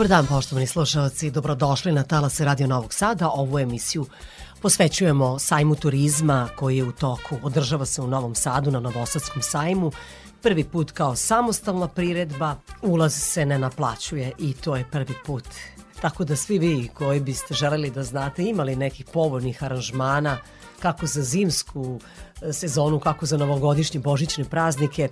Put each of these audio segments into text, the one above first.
Dobar dan, poštovani slušalci. Dobrodošli na Talase Radio Novog Sada. Ovu emisiju posvećujemo sajmu turizma koji je u toku. Održava se u Novom Sadu na Novosadskom sajmu. Prvi put kao samostalna priredba. Ulaz se ne naplaćuje i to je prvi put. Tako da svi vi koji biste želeli da znate imali nekih povoljnih aranžmana kako za zimsku e, sezonu, kako za novogodišnje božićne praznike,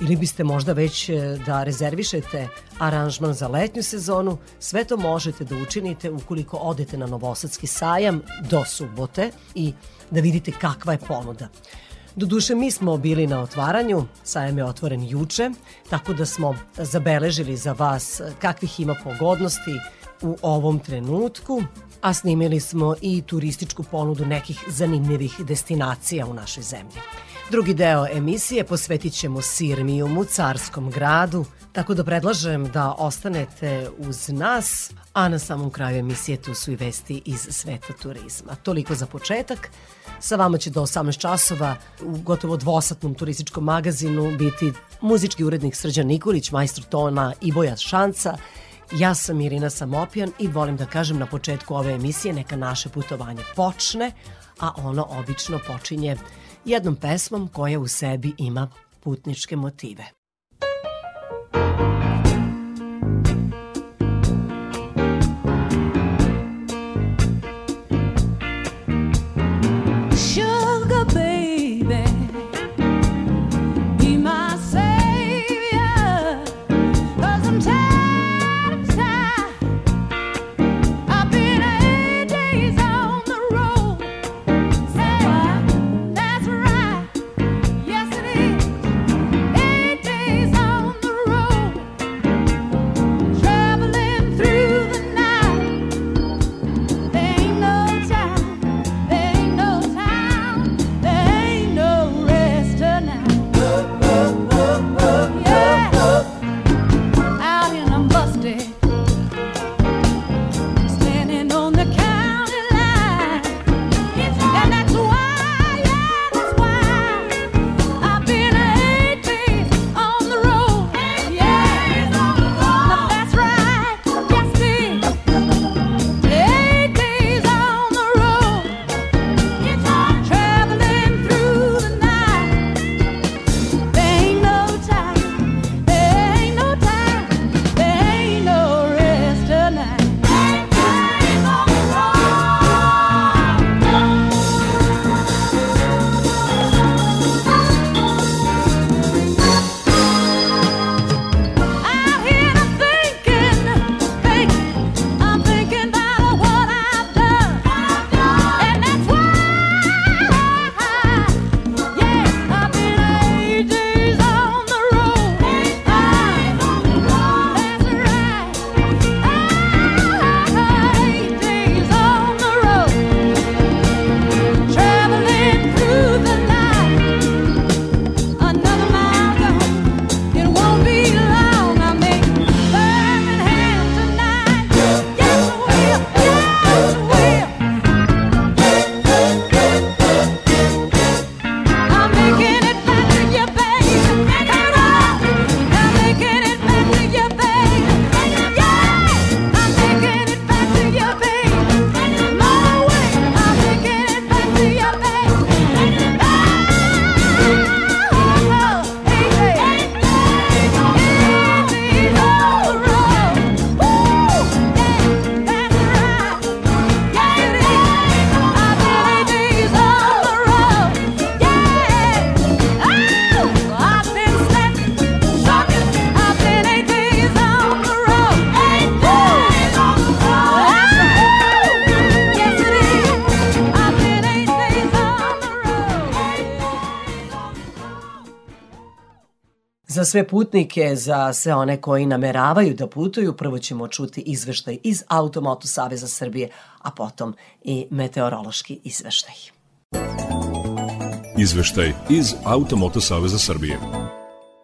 ili biste možda već e, da rezervišete aranžman za letnju sezonu, sve to možete da učinite ukoliko odete na Novosadski sajam do subote i da vidite kakva je ponuda. Doduše, mi smo bili na otvaranju, sajam je otvoren juče, tako da smo zabeležili za vas kakvih ima pogodnosti u ovom trenutku, a snimili smo i turističku ponudu nekih zanimljivih destinacija u našoj zemlji. Drugi deo emisije posvetit ćemo Sirmijumu, carskom gradu, tako da predlažem da ostanete uz nas, a na samom kraju emisije tu su i vesti iz sveta turizma. Toliko za početak. Sa vama će do 18 časova u gotovo dvosatnom turističkom magazinu biti muzički urednik Srđan Nikolić, majstor tona i Boja Šanca, Ja sam Irina Samopjan i volim da kažem na početku ove emisije neka naše putovanje počne, a ono obično počinje jednom pesmom koja u sebi ima putničke motive. Za sve putnike, za sve one koji nameravaju da putuju, prvo ćemo čuti izveštaj iz Automoto Saveza Srbije, a potom i meteorološki izveštaj. Izveštaj iz Automoto Saveza Srbije.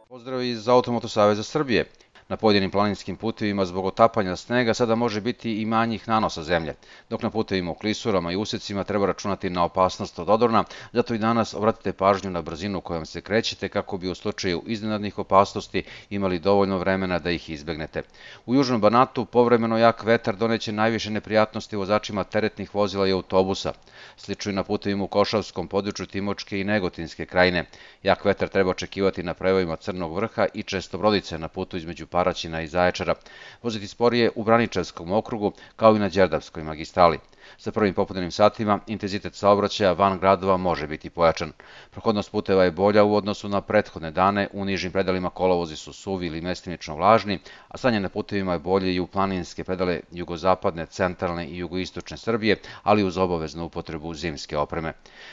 Pozdrav iz Automoto Saveza Srbije. Na pojedinim planinskim putevima zbog otapanja snega sada može biti i manjih nanosa zemlje, dok na putevima u klisurama i usecima treba računati na opasnost od odorna, zato i danas obratite pažnju na brzinu kojom se krećete kako bi u slučaju iznenadnih opasnosti imali dovoljno vremena da ih izbegnete. U Južnom Banatu povremeno jak vetar doneće najviše neprijatnosti vozačima teretnih vozila i autobusa. Slično i na putevima u Košavskom području Timočke i Negotinske krajine. Jak vetar treba očekivati na prevojima Crnog vrha i često brodice na putu između Paraćina i Zaječara, voziti sporije u Braničevskom okrugu kao i na Đerdavskoj magistrali. Sa prvim popodnevnim satima intenzitet saobraćaja van gradova može biti pojačan. Prohodnost puteva je bolja u odnosu na prethodne dane, u nižim predalima kolovozi su suvi ili mestimično vlažni, a stanje na putevima je bolje i u planinske predale jugozapadne, centralne i jugoistočne Srbije, ali uz obaveznu upotrebu zimske opreme.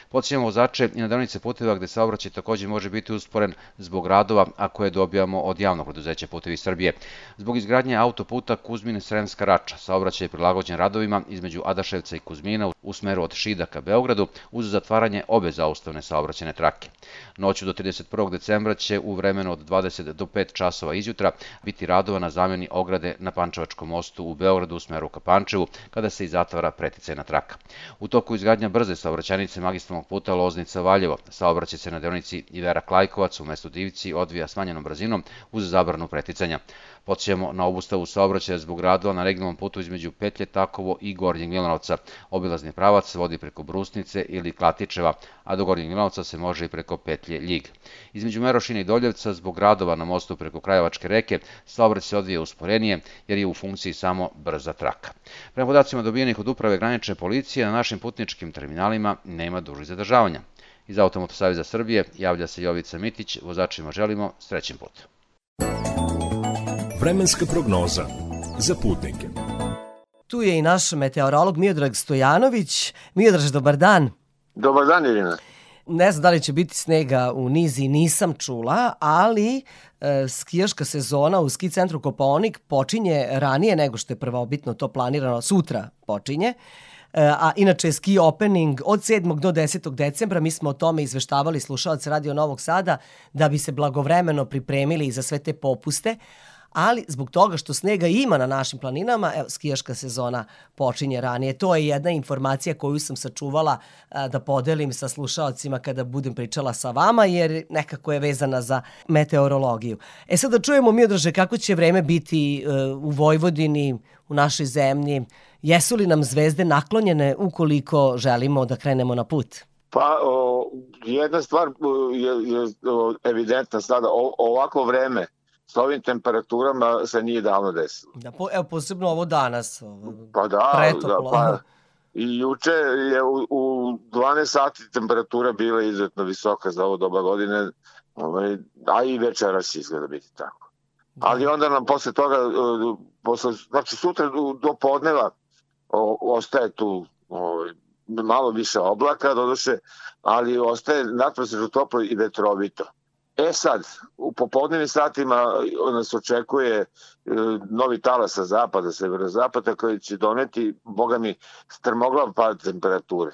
Podsjećamo vozače i na delnice puteva gde saobraćaj takođe može biti usporen zbog radova, a koje dobijamo od javnog preduzeća Putevi Srbije. Zbog izgradnje autoputa Kuzmin-Sremska Rača, saobraćaj je prilagođen radovima između Adaševca i Kuzmina u smeru od Šida ka Beogradu uz zatvaranje obe zaustavne saobraćene trake. Noću do 31. decembra će u vremenu od 20 do 5 časova izjutra biti radova na zamjeni ograde na Pančevačkom mostu u Beogradu u smeru ka Pančevu, kada se i zatvara preticajna traka. U toku izgradnja brze saobraćajnice magistralnog puta Loznica-Valjevo, saobraćaj se na deonici Ivera Klajkovac u mestu Divci odvija smanjenom brzinom uz zabranu preticanja. Podsjećamo na obustavu saobraćaja zbog radova na regionalnom putu između Petlje, Takovo i Gornjeg Milanovca. Obilazni pravac vodi preko Brusnice ili Klatičeva, a do Gornjeg Milanovca se može i preko Petlje Ljig. Između Merošina i Doljevca zbog radova na mostu preko Krajevačke reke saobraćaj se odvija usporenije jer je u funkciji samo brza traka. Prema podacima dobijenih od uprave granične policije na našim putničkim terminalima nema dužih zadržavanja. Iz Automoto Savjeza Srbije javlja se Jovica Mitić, vozačima želimo srećen put. Vremenska prognoza za putnike. Tu je i naš meteorolog Miodrag Stojanović. Miodraž, dobar dan. Dobar dan, Irina. Ne znam da li će biti snega u Nizi, nisam čula, ali e, skijaška sezona u ski centru Kopaonik počinje ranije nego što je prvobitno to planirano. Sutra počinje. E, a inače ski opening od 7. do 10. decembra, mi smo o tome izveštavali slušalce Radio Novog Sada da bi se blagovremeno pripremili za sve te popuste, ali zbog toga što snega ima na našim planinama, evo, skijaška sezona počinje ranije. To je jedna informacija koju sam sačuvala a, da podelim sa slušalcima kada budem pričala sa vama, jer nekako je vezana za meteorologiju. E sad da čujemo, Miodraže, kako će vreme biti e, u Vojvodini, u našoj zemlji, jesu li nam zvezde naklonjene ukoliko želimo da krenemo na put? Pa, o, jedna stvar je, je evidentna sada, o, ovako vreme sa ovim temperaturama se nije davno desilo. Da, po, evo, posebno ovo danas. Ovo, pa da, pretoplo. da pa, I juče je u, u 12 sati temperatura bila izuzetno visoka za ovo doba godine, ovaj, a i večeras izgleda biti tako. Da. Ali onda nam posle toga, posle, znači sutra do podneva o, ostaje tu ovaj, malo više oblaka, doduše, ali ostaje natprosečno toplo i vetrovito. E sad, u popodnevnim satima nas očekuje e, novi talas sa zapada, severozapada, koji će doneti, boga mi, strmoglav pad temperature.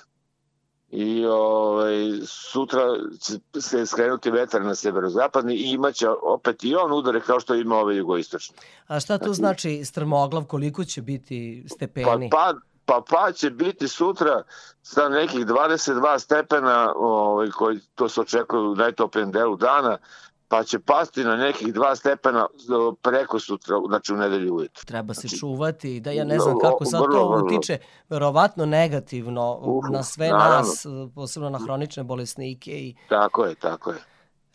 I ovaj, sutra će se skrenuti vetar na severozapadni i imaće opet i on udare kao što ima ovaj jugoistočni. A šta to znači strmoglav, koliko će biti stepeni? Pa, pad, pa pa će biti sutra sa nekih 22 stepena, ovaj, koji to se očekuju u najtopijem delu dana, pa će pasti na nekih 2 stepena preko sutra, znači u nedelju ujutru. Treba se znači, čuvati, da ja ne znam kako sad vrlo, to utiče, verovatno negativno uh, na sve naravno. nas, posebno na hronične bolesnike. I... Tako je, tako je.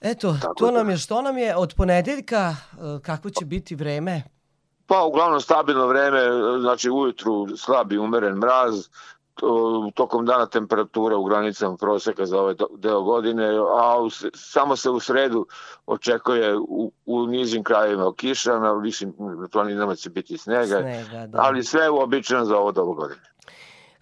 Eto, tako to nam je, što nam je od ponedeljka, eh, kako će biti vreme? Pa uglavnom stabilno vreme, znači ujutru slabi umeren mraz, tokom dana temperatura u granicama proseka za ovaj deo godine, a u, samo se u sredu očekuje u, u nižim krajevima kiša, na višim planinama će biti snega, snega da. ali sve je uobičajeno za ovo dobu godine.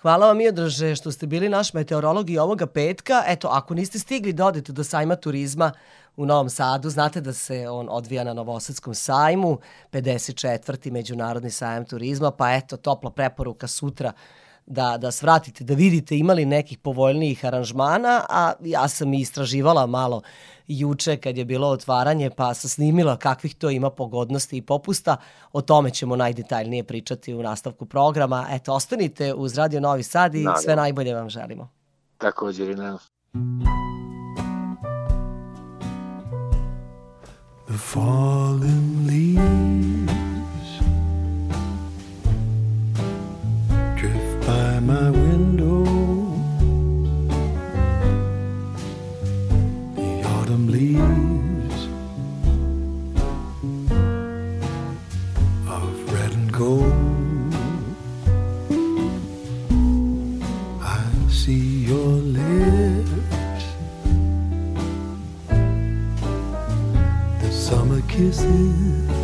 Hvala vam Miodraže što ste bili naš meteorolog i ovoga petka. Eto, ako niste stigli da odete do sajma turizma u Novom Sadu, znate da se on odvija na Novosadskom sajmu, 54. Međunarodni sajam turizma, pa eto, topla preporuka sutra da, da svratite, da vidite imali nekih povoljnijih aranžmana, a ja sam i istraživala malo juče kad je bilo otvaranje, pa sam snimila kakvih to ima pogodnosti i popusta. O tome ćemo najdetaljnije pričati u nastavku programa. Eto, ostanite uz Radio Novi Sad i Naravno. sve najbolje vam želimo. Također i nam. The fallen leaves drift by my window The autumn leaves of red and gold. Kisses.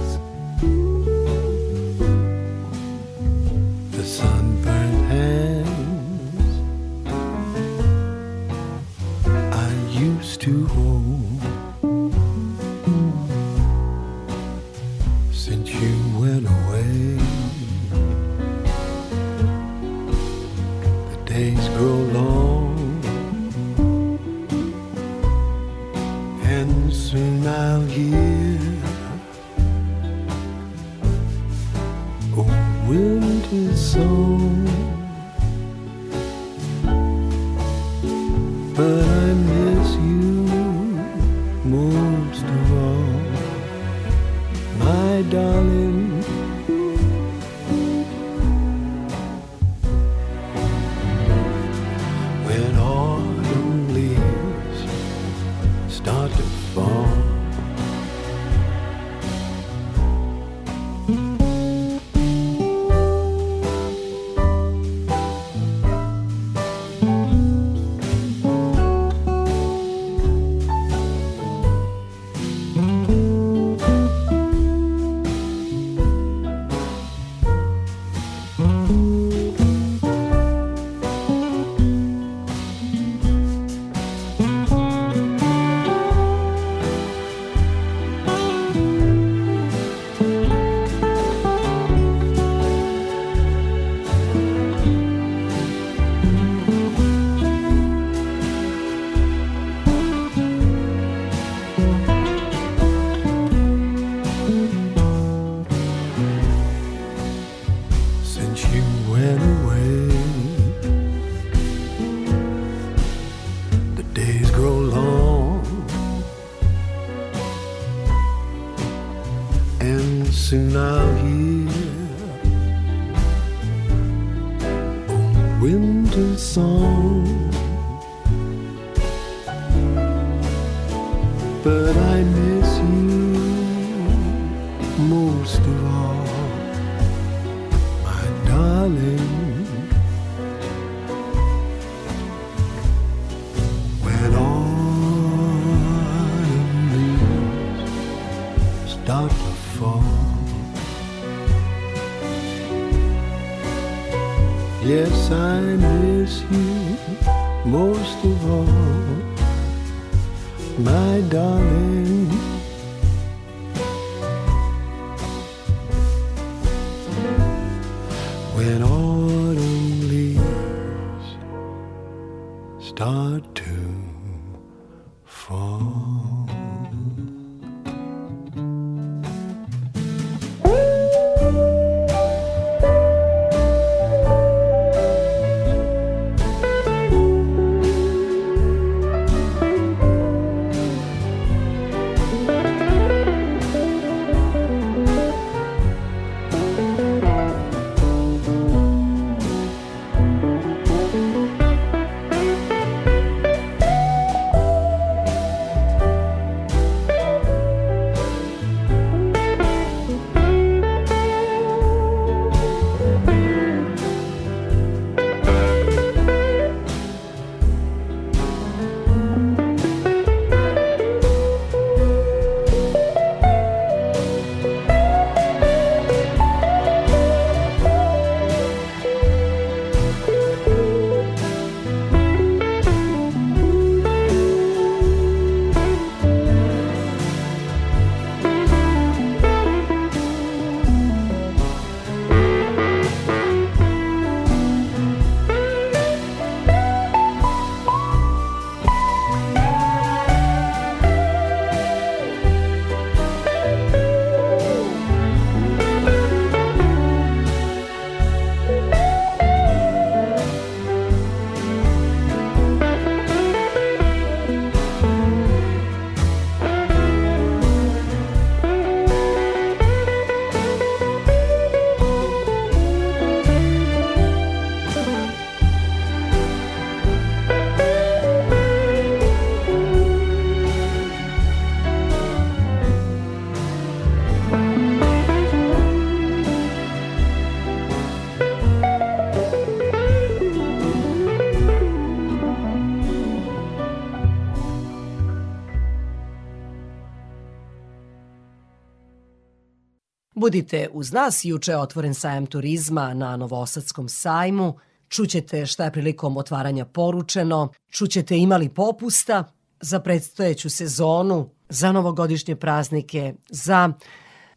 Budite uz nas, juče je otvoren sajam turizma na Novosadskom sajmu, čućete šta je prilikom otvaranja poručeno, čućete imali popusta za predstojeću sezonu, za novogodišnje praznike, za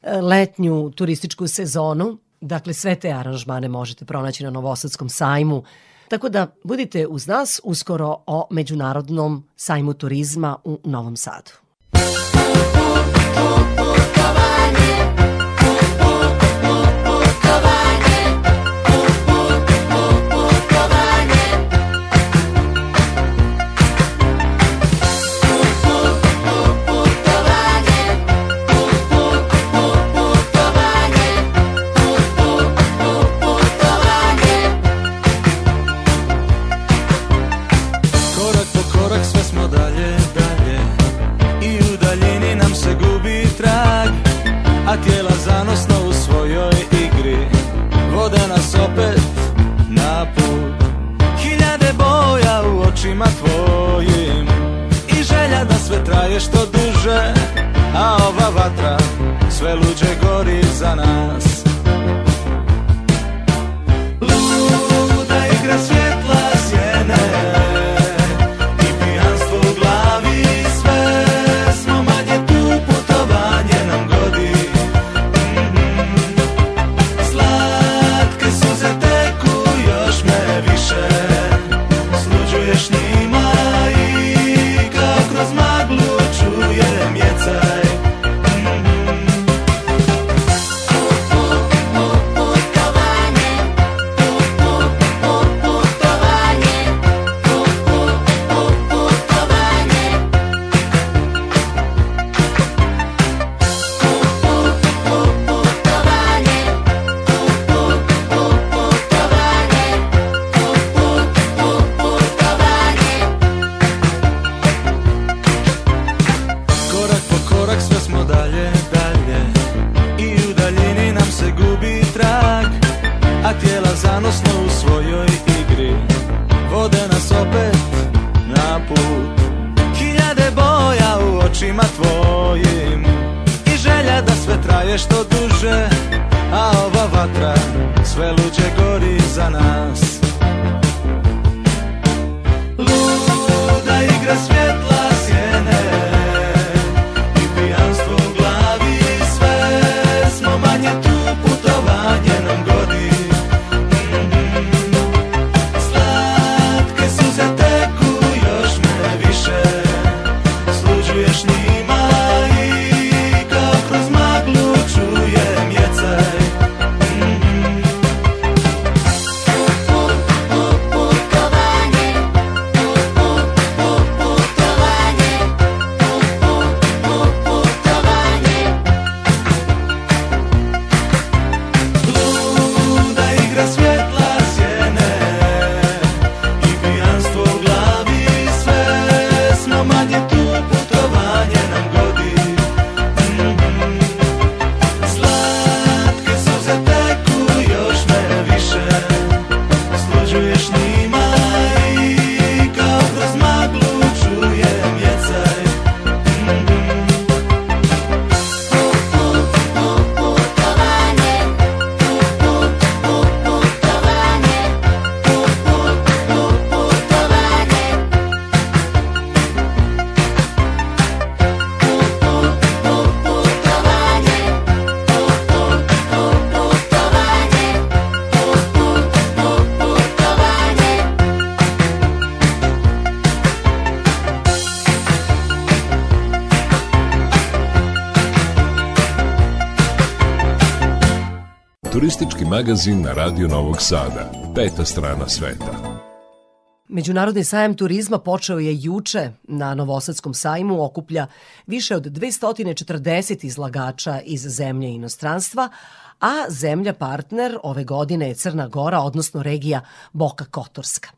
e, letnju turističku sezonu. Dakle, sve te aranžmane možete pronaći na Novosadskom sajmu. Tako da budite uz nas uskoro o Međunarodnom sajmu turizma u Novom Sadu. Sve traje što duže A ova vatra sve luđe gori za nas magazin na Radio Novog Sada. Peta strana sveta. Međunarodni sajam turizma počeo je juče na Novosadskom sajmu, okuplja više od 240 izlagača iz zemlje i inostranstva, a zemlja partner ove godine je Crna Gora, odnosno regija Boka Kotorska.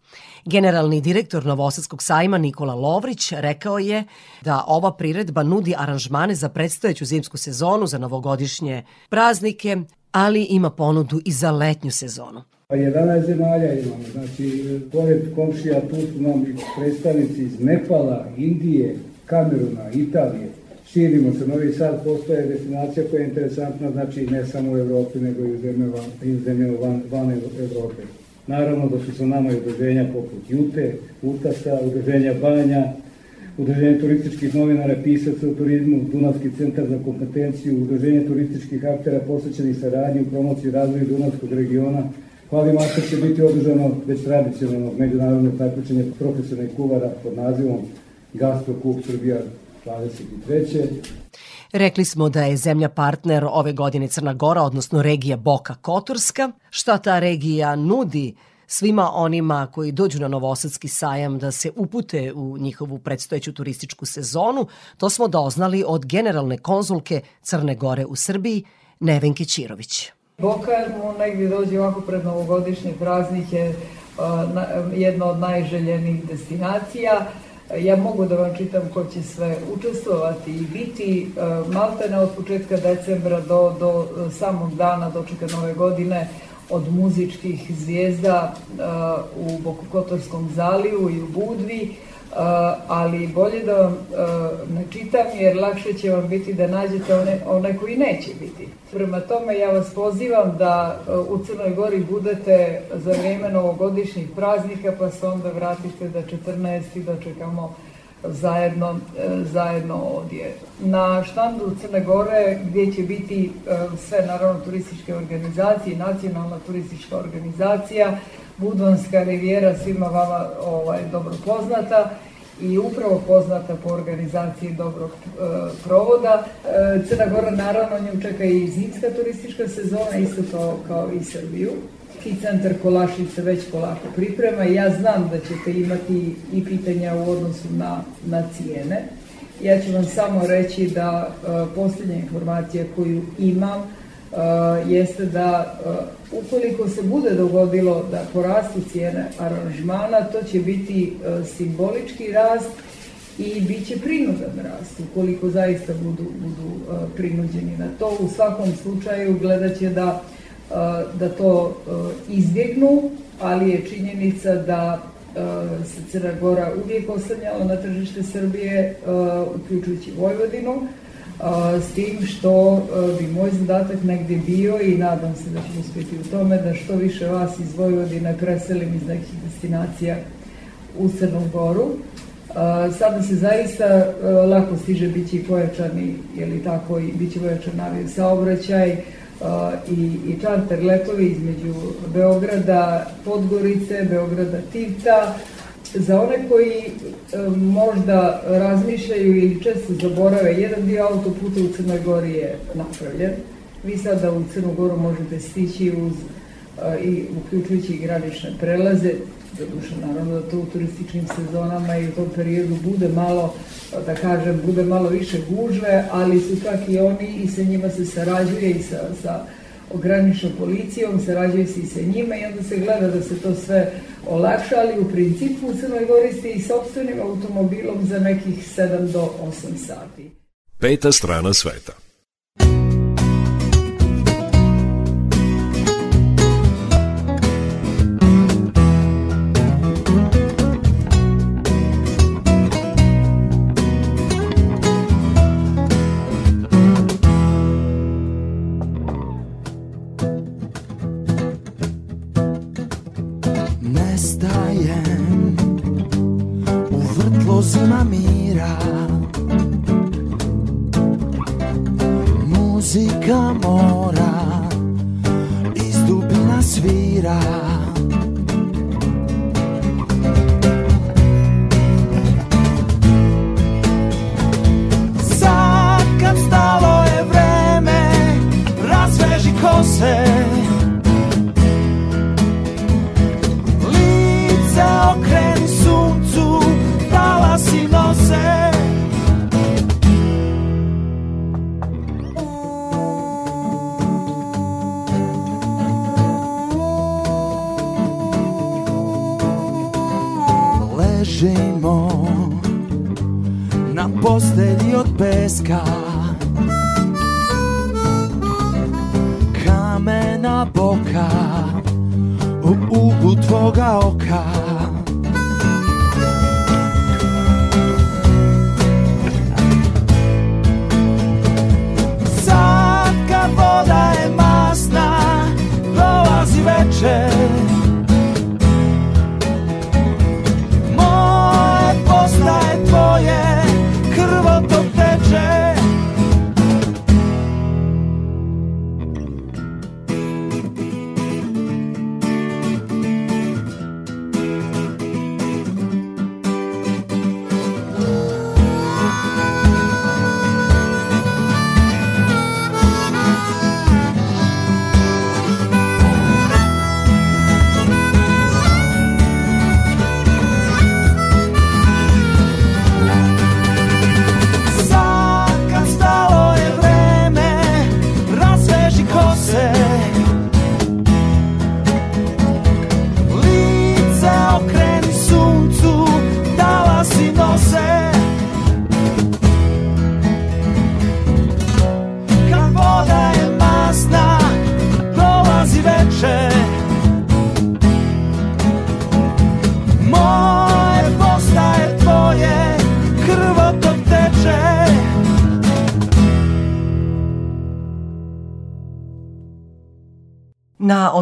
Generalni direktor Novosadskog sajma Nikola Lovrić rekao je da ova priredba nudi aranžmane za predstojeću zimsku sezonu, za novogodišnje praznike, ali ima ponudu i za letnju sezonu. 11 zemalja imamo, znači pored komšija tu su nam i predstavnici iz Nepala, Indije, Kameruna, Italije, širimo se. Novi Sad postoje destinacija koja je interesantna, znači ne samo u Evropi, nego i u zemljama, i u zemljama van, van Evrope. Naravno da su sa nama i udruženja poput Jute, Utasa, udruženja Banja, Udruženje turističkih novinara, pisaca u turizmu, Dunavski centar za kompetenciju, Udruženje turističkih aktera posvećenih saradnji u promociji razvoju Dunavskog regiona. Hvali Master će biti održano već tradicionalno međunarodno takmičenje profesionalnih kuvara pod nazivom Gastro Kup Srbija 23. Rekli smo da je zemlja partner ove godine Crna Gora, odnosno regija Boka Kotorska. Šta ta regija nudi svima onima koji dođu na Novosadski sajam da se upute u njihovu predstojeću turističku sezonu, to smo doznali od generalne konzulke Crne Gore u Srbiji, Nevenke Čirović. Boka mu negdje dođe ovako pred novogodišnje praznike jedna od najželjenih destinacija. Ja mogu da vam čitam ko će sve učestvovati i biti maltene od početka decembra do, do samog dana dočeka nove godine od muzičkih zvijezda uh, u Bokokotorskom zaliju i u Budvi, uh, ali bolje da vam uh, ne čitam jer lakše će vam biti da nađete one, one koji neće biti. Prema tome ja vas pozivam da u Crnoj Gori budete za vrijeme novogodišnjih praznika pa se onda vratite da 14. dočekamo zajedno, e, zajedno ovdje. Na štandu Crne Gore gdje će biti e, sve naravno turističke organizacije, nacionalna turistička organizacija, Budvanska rivijera svima vama ovaj, dobro poznata i upravo poznata po organizaciji dobrog e, provoda. E, Crna Gora naravno nju čeka i zimska turistička sezona, isto to kao i Srbiju i centar Kolašice već polako priprema i ja znam da ćete imati i pitanja u odnosu na, na cijene. Ja ću vam samo reći da uh, posljednja informacija koju imam uh, jeste da uh, ukoliko se bude dogodilo da porastu cijene aranžmana, to će biti simbolički rast i bit će prinudan rast ukoliko zaista budu, budu prinuđeni na to. U svakom slučaju gledat će da da to izbjegnu, ali je činjenica da se Crna Gora uvijek oslanjala na tržište Srbije, uključujući Vojvodinu, s tim što bi moj zadatak negdje bio i nadam se da ću uspjeti u tome da što više vas iz Vojvodine preselim iz nekih destinacija u Crnu Goru. Sada se zaista lako stiže bići pojačani, je li tako, i biće pojačan avio saobraćaj, i, i čarter letovi između Beograda, Podgorice, Beograda, Tivta. Za one koji e, možda razmišljaju ili često zaborave, jedan dio autoputa u Crnoj Gori je napravljen. Vi sada u Crnu Goru možete stići uz i uključujući i granične prelaze, doduše naravno da to u turističkim sezonama i u tom periodu bude malo, da kažem, bude malo više gužve, ali su čak i oni i sa njima se sarađuje i sa, sa ograničnom policijom, sarađuje se i sa njima i onda se gleda da se to sve olakša, ali u principu u Crnoj Gori ste i sobstvenim automobilom za nekih 7 do 8 sati. Peta strana sveta.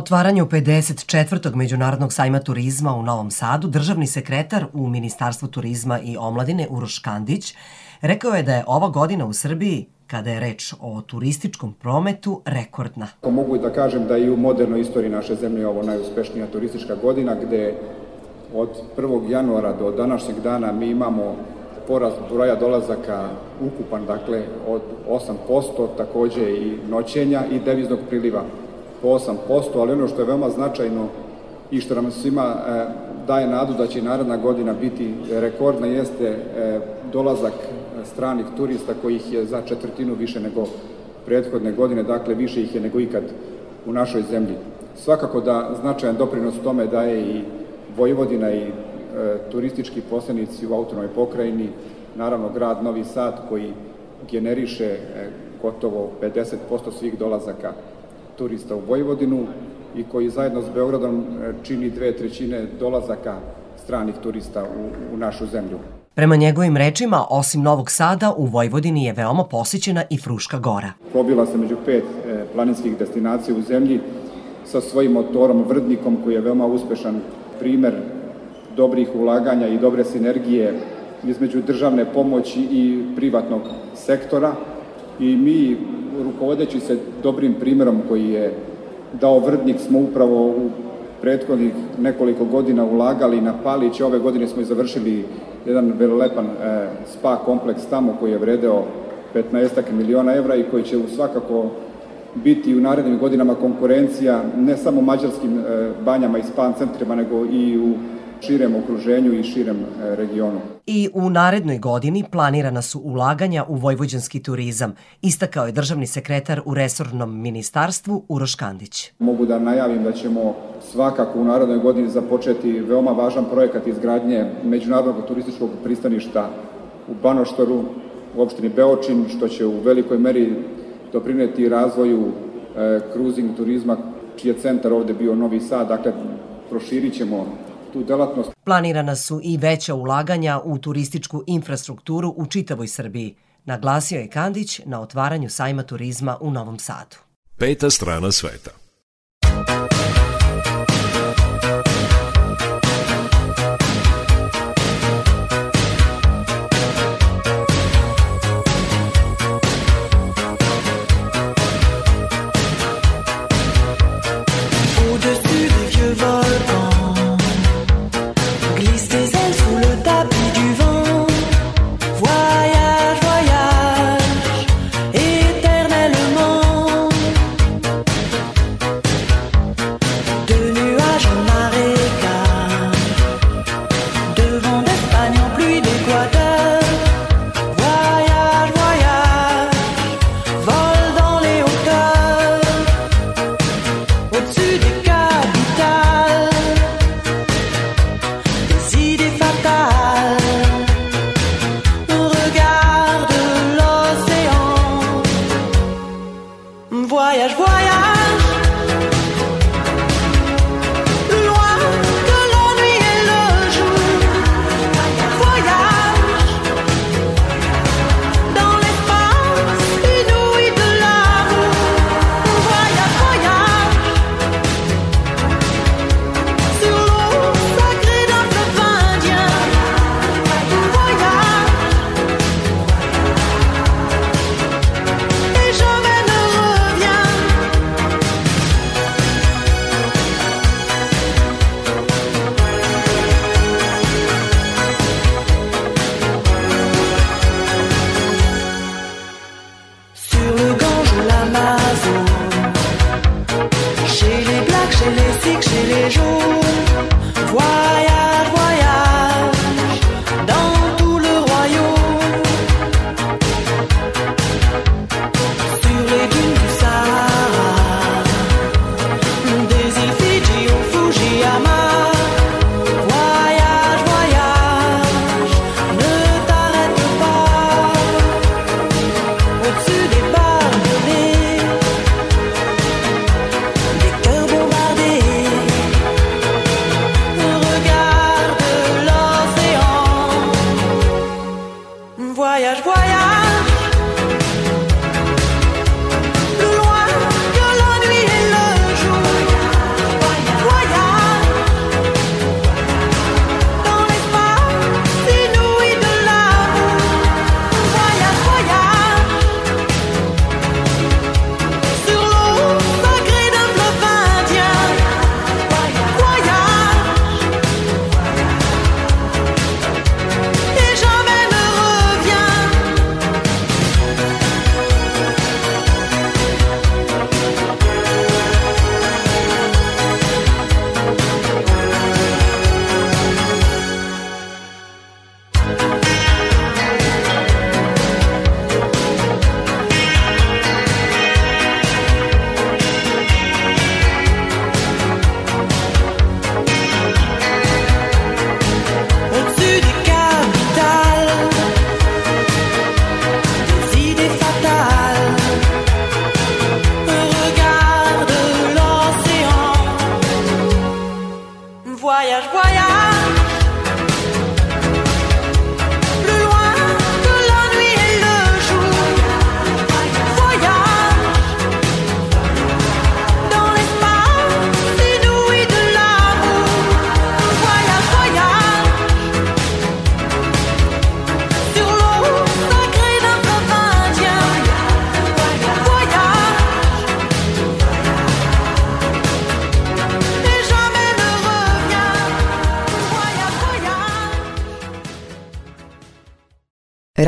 Otvaranju 54. Međunarodnog sajma turizma u Novom Sadu, državni sekretar u Ministarstvu turizma i omladine Uroš Kandić rekao je da je ova godina u Srbiji kada je reč o turističkom prometu rekordna. Mogu da kažem da i u modernoj istoriji naše zemlje ovo najuspešnija turistička godina gde od 1. januara do današnjeg dana mi imamo porast broja dolazaka ukupan, dakle, od 8%, takođe i noćenja i deviznog priliva po 8%, ali ono što je veoma značajno i što nam svima e, daje nadu da će naredna godina biti rekordna jeste e, dolazak stranih turista kojih je za četvrtinu više nego prethodne godine, dakle više ih je nego ikad u našoj zemlji. Svakako da značajan doprinos tome daje i Vojvodina i e, turistički poslenici u autonomoj pokrajini, naravno grad Novi Sad koji generiše e, gotovo 50% svih dolazaka turista u Vojvodinu i koji zajedno s Beogradom e, čini dve trećine dolazaka stranih turista u, u našu zemlju. Prema njegovim rečima, osim Novog Sada, u Vojvodini je veoma posjećena i Fruška gora. Probila se među pet e, planinskih destinacija u zemlji sa svojim motorom Vrdnikom koji je veoma uspešan primer dobrih ulaganja i dobre sinergije između državne pomoći i privatnog sektora i mi rukovodeći se dobrim primerom koji je dao Vrdnik smo upravo u prethodnih nekoliko godina ulagali na Palić. Ove godine smo i završili jedan velelepan e, spa kompleks tamo koji je vredeo 15 miliona evra i koji će svakako biti u narednim godinama konkurencija ne samo mađarskim e, banjama i spa centrima, nego i u širem okruženju i širem e, regionu. I u narednoj godini planirana su ulaganja u vojvođanski turizam, istakao je državni sekretar u resornom ministarstvu Uroš Kandić. Mogu da najavim da ćemo svakako u narednoj godini započeti veoma važan projekat izgradnje međunarodnog turističkog pristaništa u Banoštoru, u opštini Beočin, što će u velikoj meri doprineti razvoju e, cruising turizma, čiji je centar ovde bio Novi Sad, dakle proširit ćemo tu delatnost. Planirana su i veća ulaganja u turističku infrastrukturu u čitavoj Srbiji, naglasio je Kandić na otvaranju sajma turizma u Novom Sadu. Peta strana sveta.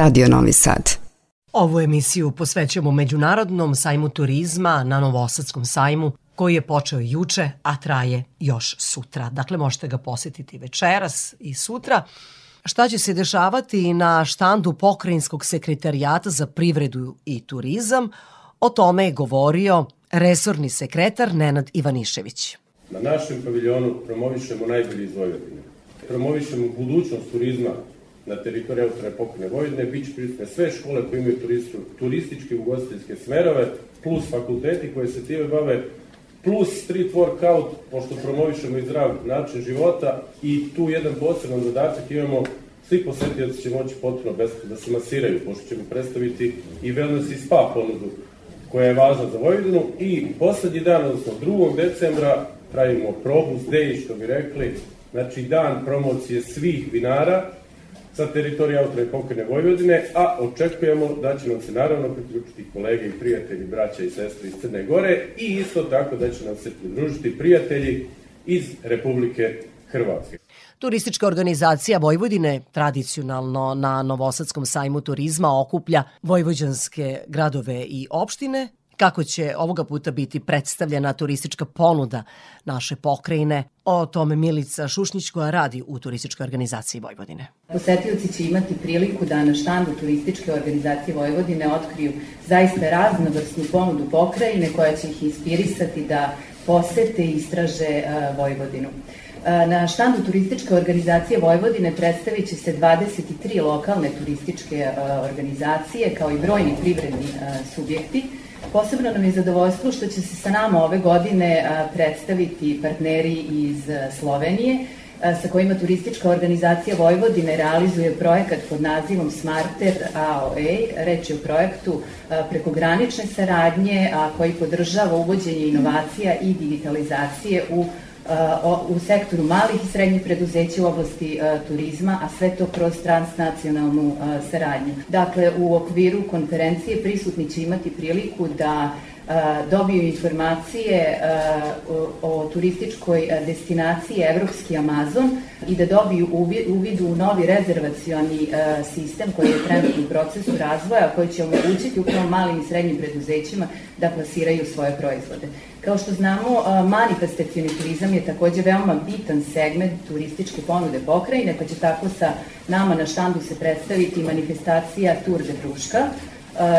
Radio Novi Sad. Ovu emisiju posvećujemo Međunarodnom sajmu turizma na Novosadskom sajmu koji je počeo juče, a traje još sutra. Dakle, možete ga posetiti večeras i sutra. Šta će se dešavati na štandu Pokrajinskog sekretarijata za privredu i turizam, o tome je govorio resorni sekretar Nenad Ivanišević. Na našem paviljonu promovišemo najbolji iz Vojvodine. Promovišemo budućnost turizma na teritoriji autorne pokrajine Vojvodine, bit će prisutne sve škole koje imaju turističke ugostiteljske smerove, plus fakulteti koje se time bave, plus street workout, pošto promovišemo i zdrav način života. I tu jedan poseban zadatak imamo svi posetioci će moći potpuno besplatno da se masiraju, pošto ćemo predstaviti i wellness i spa ponudu koja je važna za Vojvodinu. I poslednji dan, odnosno 2. decembra, pravimo probus day, što bi rekli, znači dan promocije svih vinara sa teritorije autorne pokrajine Vojvodine, a očekujemo da će nam se naravno priključiti kolege i prijatelji, braća i sestre iz Crne Gore i isto tako da će nam se pridružiti prijatelji iz Republike Hrvatske. Turistička organizacija Vojvodine tradicionalno na Novosadskom sajmu turizma okuplja vojvođanske gradove i opštine, kako će ovoga puta biti predstavljena turistička ponuda naše pokrajine. O tome Milica Šušnić koja radi u turističkoj organizaciji Vojvodine. Posetioci će imati priliku da na štandu turističke organizacije Vojvodine otkriju zaista raznovrsnu ponudu pokrajine koja će ih inspirisati da posete i istraže Vojvodinu. Na štandu turističke organizacije Vojvodine predstavit će se 23 lokalne turističke organizacije kao i brojni privredni subjekti. Posebno nam je zadovoljstvo što će se sa nama ove godine predstaviti partneri iz Slovenije, sa kojima turistička organizacija Vojvodine realizuje projekat pod nazivom Smarter AOA. Reč je o projektu prekogranične saradnje, koji podržava uvođenje inovacija i digitalizacije u u sektoru malih i srednjih preduzeća u oblasti turizma, a sve to kroz transnacionalnu saradnju. Dakle, u okviru konferencije prisutni će imati priliku da dobiju informacije o turističkoj destinaciji Evropski Amazon i da dobiju uvid u novi rezervacioni sistem koji je trenutno u procesu razvoja, koji će omogućiti upravo malim i srednjim preduzećima da plasiraju svoje proizvode. Kao što znamo, manifestacioni turizam je takođe veoma bitan segment turističke ponude pokrajine, pa će tako sa nama na štandu se predstaviti manifestacija Tour de Bruška,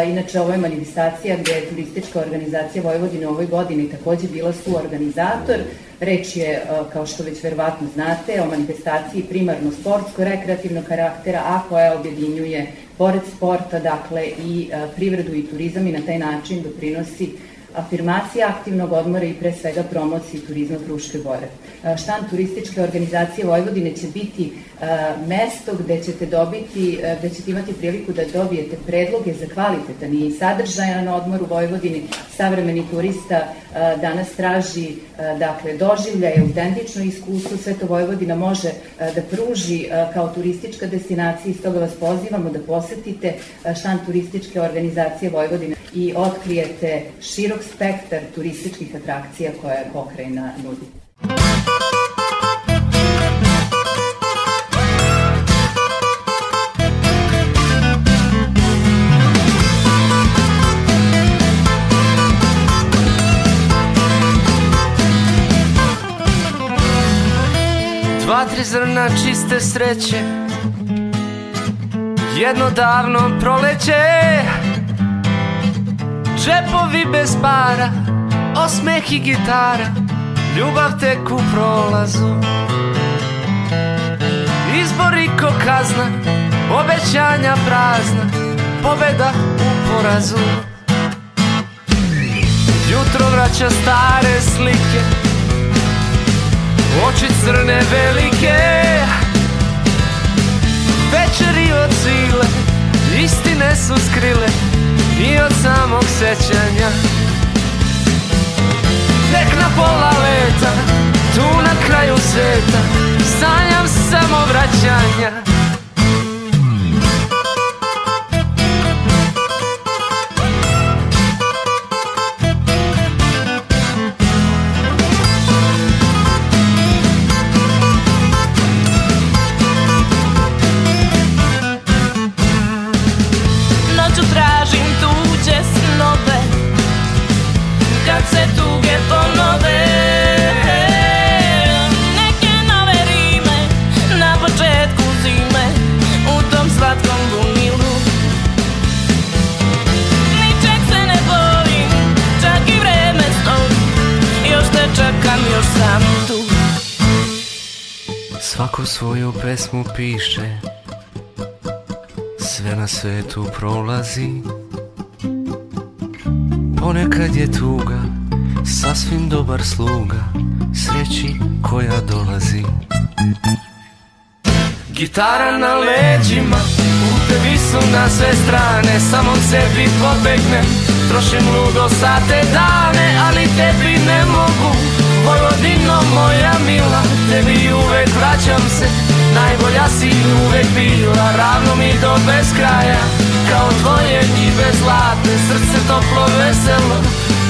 Inače, ovo je manifestacija gde je turistička organizacija Vojvodine u ovoj godini takođe bila suorganizator. Reč je, kao što već verovatno znate, o manifestaciji primarno sportsko-rekreativnog karaktera, a koja objedinjuje, pored sporta, dakle, i privredu i turizam i na taj način doprinosi afirmacija aktivnog odmora i pre svega promociji turizma Fruške gore. Štan turističke organizacije Vojvodine će biti mesto gde ćete dobiti, gde ćete imati priliku da dobijete predloge za kvalitetan i sadržajan odmor u Vojvodini. Savremeni turista danas traži dakle, doživljaje, autentično iskustvo, sve to Vojvodina može da pruži kao turistička destinacija i stoga vas pozivamo da posetite štan turističke organizacije Vojvodine i otkrijete širok spektar turističkih atrakcija koje pokrajina nudi. 2 tri zrna čiste sreće Jedno davno proleće Džepovi bez para Osmeh i gitara Ljubav tek u prolazu. Izbori ko kazna Obećanja prazna Pobeda u porazu. Jutro vraća stare slike Oči crne velike. Večeri od sile Istine su skrile I od samog sećanja. Tek na pola leta Tu na kraju sveta Sanjam samo vraćanja svoju pesmu piše. Sve na svetu prolazi. Ponekad je tuga Sasvim dobar sluga Sreći koja dolazi. Gitara na leđima Putevi su na sve strane Samo sebi pobegne. Trošim ludo sate dane Ali tebi ne mogu. Vojvodino moja mila Tebi uvek vraćam se Najbolja si uvek bila Ravno mi do beskraja Kao tvoje njive zlatne Srce toplo veselo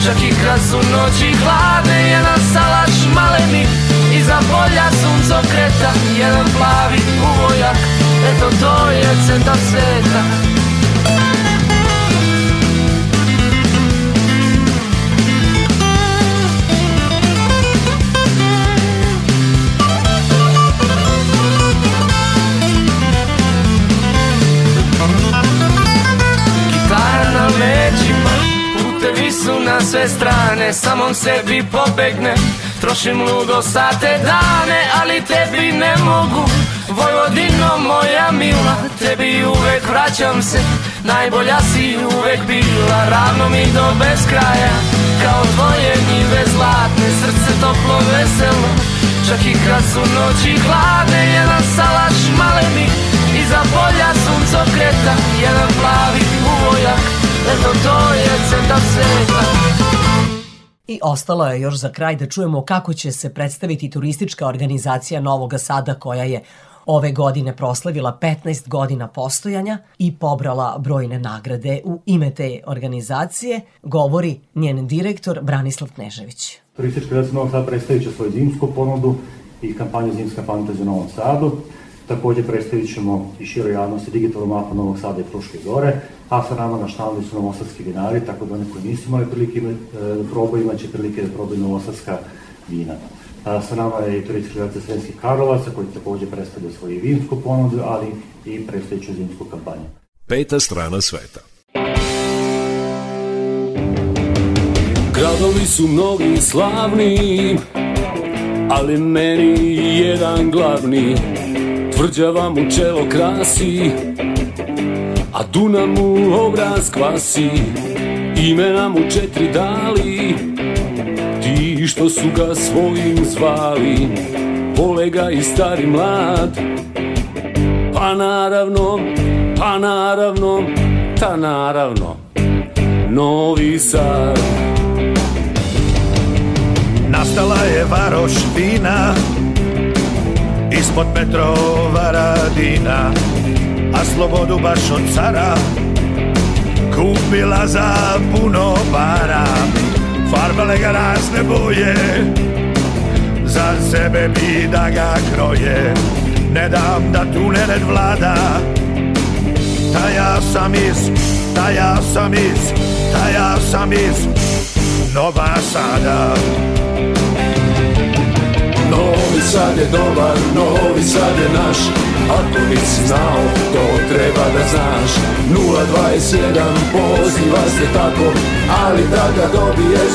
Čak i kad su noći hladne Jedan salaš maleni Iza polja sunco kreta Jedan plavi uvojak Eto to je centar sveta su na sve strane, samom sebi pobegne. Trošim ludo sate dane, ali tebi ne mogu. Vojvodino moja mila, tebi uvek vraćam se. Najbolja si uvek bila, ravno mi do beskraja. Kao tvoje njive zlatne, srce toplo veselo. Čak i kad su noći hladne, jedan salaš maleni. Iza polja sunco kreta, jedan plavi uvojak Eto to je centar sveta I ostalo je još za kraj da čujemo kako će se predstaviti turistička organizacija Novog Sada koja je ove godine proslavila 15 godina postojanja i pobrala brojne nagrade u ime te organizacije, govori njen direktor Branislav Knežević. Turistička organizacija Novog Sada predstavit će svoju zimsku ponudu i kampanju Zimska fantazija u Novom Sadu. Takođe predstavit ćemo i široj javnosti digitalnu mapu Novog Sada i Fruške gore, a sa nama na štandu su novosadski vinari, tako da oni koji nisu imali prilike da probaju, imaće prilike da probaju novosadska vina. A, sa nama je turistička organizacija Srenskih Karlovaca, koji takođe predstavlja svoju vinsku ponudu, ali i predstavljajuću zimsku kampanju. Peta strana sveta. Gradovi su mnogi slavni, ali meni jedan glavni Tvrđava mu čelo krasi, a Duna mu obraz kvasi Imena mu četiri dali, ti što su ga svojim zvali Vole ga i stari mlad, pa naravno, pa naravno, ta naravno Novi Sad. Nastala je varoš vina Ispod Petrova radina A slobodu baš od cara. Kupila za puno para Farbale ga razne boje. Za sebe bi da ga kroje Ne dam da tu nered vlada. Ta ja sam iz, ta ja sam iz, ta ja sam iz Nova Sada Novi Sad je dobar, Novi Sad je naš. Ako nisi znao, to treba da znaš. 021 poziva se tako Ali da ga dobiješ,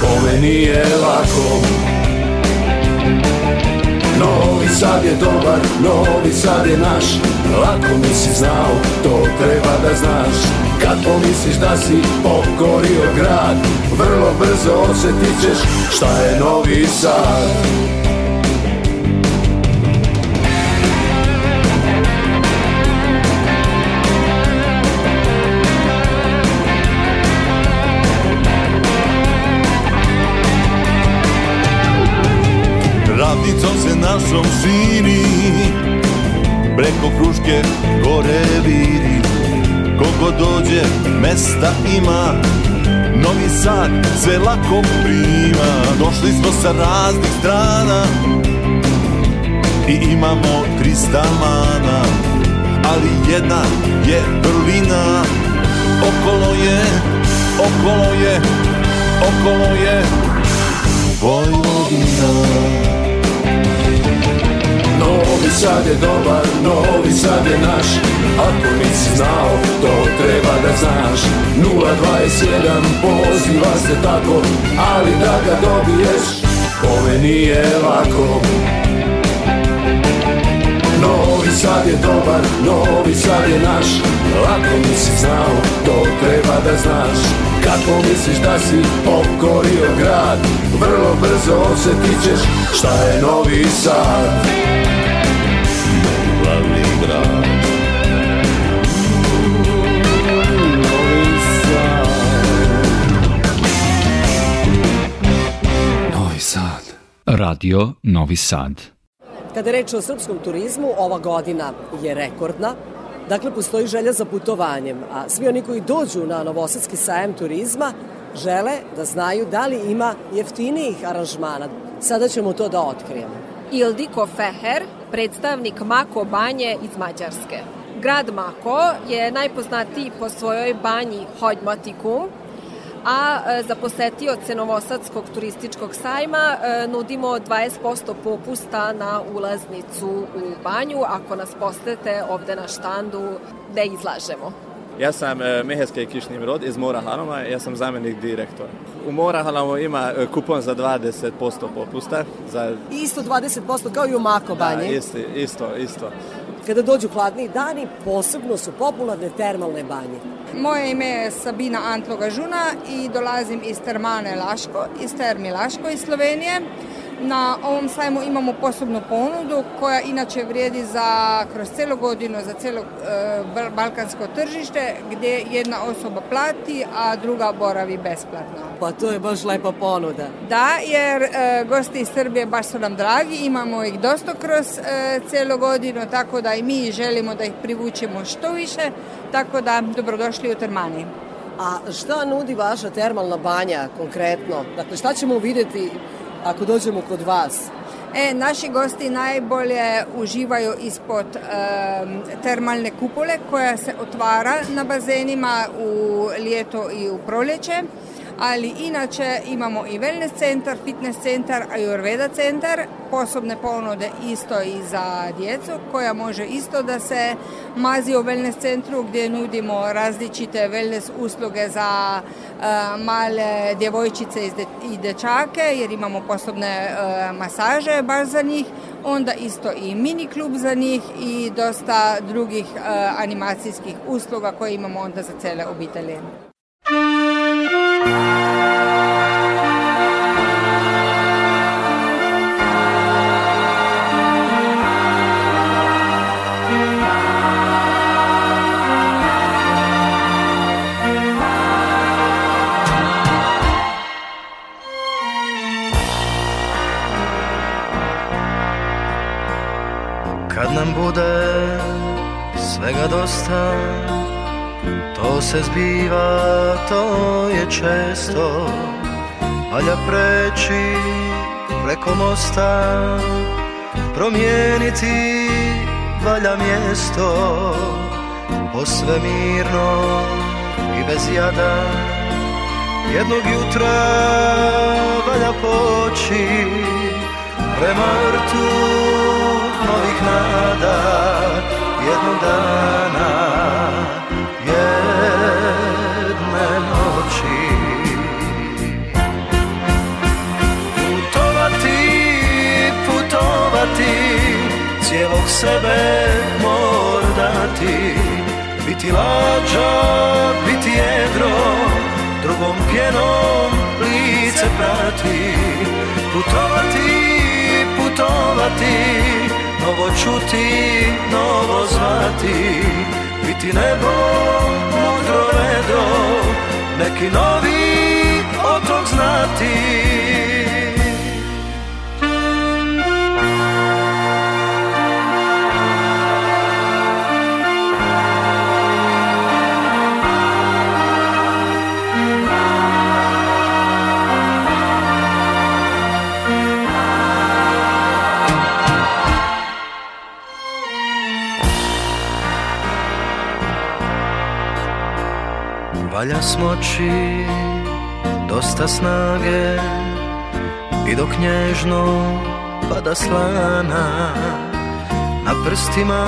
kome nije lako. Novi Sad je dobar, Novi Sad je naš. Lako nisi znao, to treba da znaš. Kad pomisliš da si pokorio grad Vrlo brzo osjetit ćeš šta je Novi Sad mesta ima. Novi Sad sve lako prima. Došli smo sa raznih strana I imamo 300 mana Ali jedna je vrlina Okolo je, okolo je, okolo je Vojvodina. Novi Sad je dobar, Novi Sad je naš Ako nisi znao, to treba da znaš. 021 poziva se tako Ali da ga dobiješ, kome nije lako. Sad je dobar, Novi Sad je naš. Lako mi si znao, to treba da znaš. Kad pomisliš da si pokorio grad? Vrlo brzo osjetit ćeš šta je Novi Sad. Glavni grad Radio Novi Sad. Kada je reč o srpskom turizmu, ova godina je rekordna. Dakle, postoji želja za putovanjem, a svi oni koji dođu na Novosadski sajem turizma žele da znaju da li ima jeftinijih aranžmana. Sada ćemo to da otkrijemo. Ildiko Feher, predstavnik Mako banje iz Mađarske. Grad Mako je najpoznatiji po svojoj banji Hodmatikum, a e, za posetioce Novosadskog turističkog sajma e, nudimo 20% popusta na ulaznicu u banju ako nas posete ovde na štandu gde izlažemo. Ja sam e, Meherske Kišnim Rod iz Mora Hanoma, ja sam zamenik direktora. U Mora Hanomu ima kupon za 20% popusta. Za... Isto 20% kao i u Mako banji. Da, isto, isto, isto. Kada dođu hladni dani, posebno su popularne termalne banje. Moje ime je Sabina Antloga Žuna i dolazim iz Termane Laško, iz Termi Laško iz Slovenije. Na ovom sajmu imamo posebnu ponudu koja inače vrijedi za kroz celu godinu za celo e, balkansko tržište gdje jedna osoba plati, a druga boravi besplatno. Pa to je baš lepa ponuda. Da, jer e, gosti iz Srbije baš su nam dragi, imamo ih dosta kroz e, celu godinu, tako da i mi želimo da ih privučemo što više, tako da dobrodošli u Termani. A šta nudi vaša termalna banja konkretno? Dakle, šta ćemo videti ako dođemo kod vas? E, naši gosti najbolje uživaju ispod e, termalne kupole koja se otvara na bazenima u ljeto i u proljeće ali inače imamo i wellness centar, fitness centar, ayurveda centar, posebne ponude isto i za djecu koja može isto da se mazi u wellness centru gdje nudimo različite wellness usluge za uh, male djevojčice i dečake jer imamo posebne uh, masaže baš za njih, onda isto i mini klub za njih i dosta drugih uh, animacijskih usluga koje imamo onda za cele obitelje. Se zbiva, to je često. Valja preći preko mosta Promijeniti valja mjesto. Posve mirno i bez jada Jednog jutra valja poći Prema vrtu novih nada. Jednog dana putovati Cijelog sebe mor dati. Biti lađa, biti jedro Drugom pjenom lice prati. Putovati, putovati Novo čuti, novo zvati. Biti nebo mudro vedo Neki novi otok znati Smoći dosta snage. I dok nježno pada slana Na prstima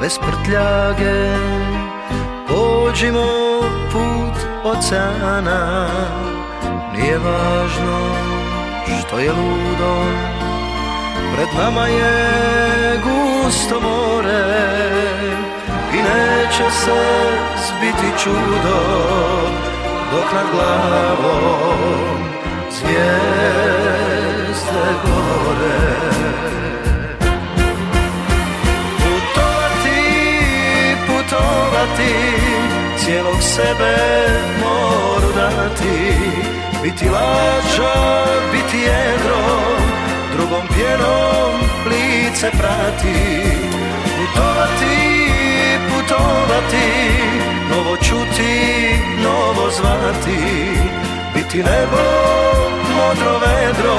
bez prtljage Pođimo put oceana. Nije važno što je ludo Pred nama je gusto more I neće se zbiti čudo Dok nad glavom zvijezde gore. Putovati, putovati Cijelog sebe moru dati Biti lađa, biti jedro Drugom pjenom lice prati. Putovati, putovati Novo čuti, novo zvati Biti nebo, modro vedro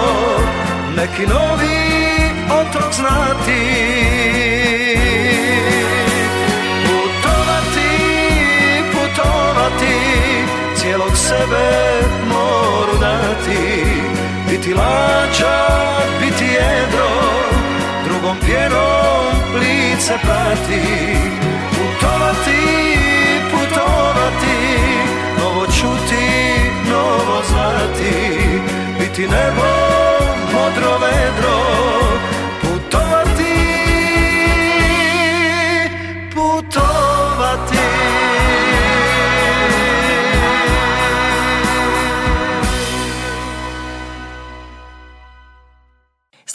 Neki novi otrok znati. Putovati, putovati Cijelog sebe moru dati Biti lađa, biti jedro Drugom pjenom lice prati Putovati, putovati Novo čuti, novo zvati Biti nebo, modro vedro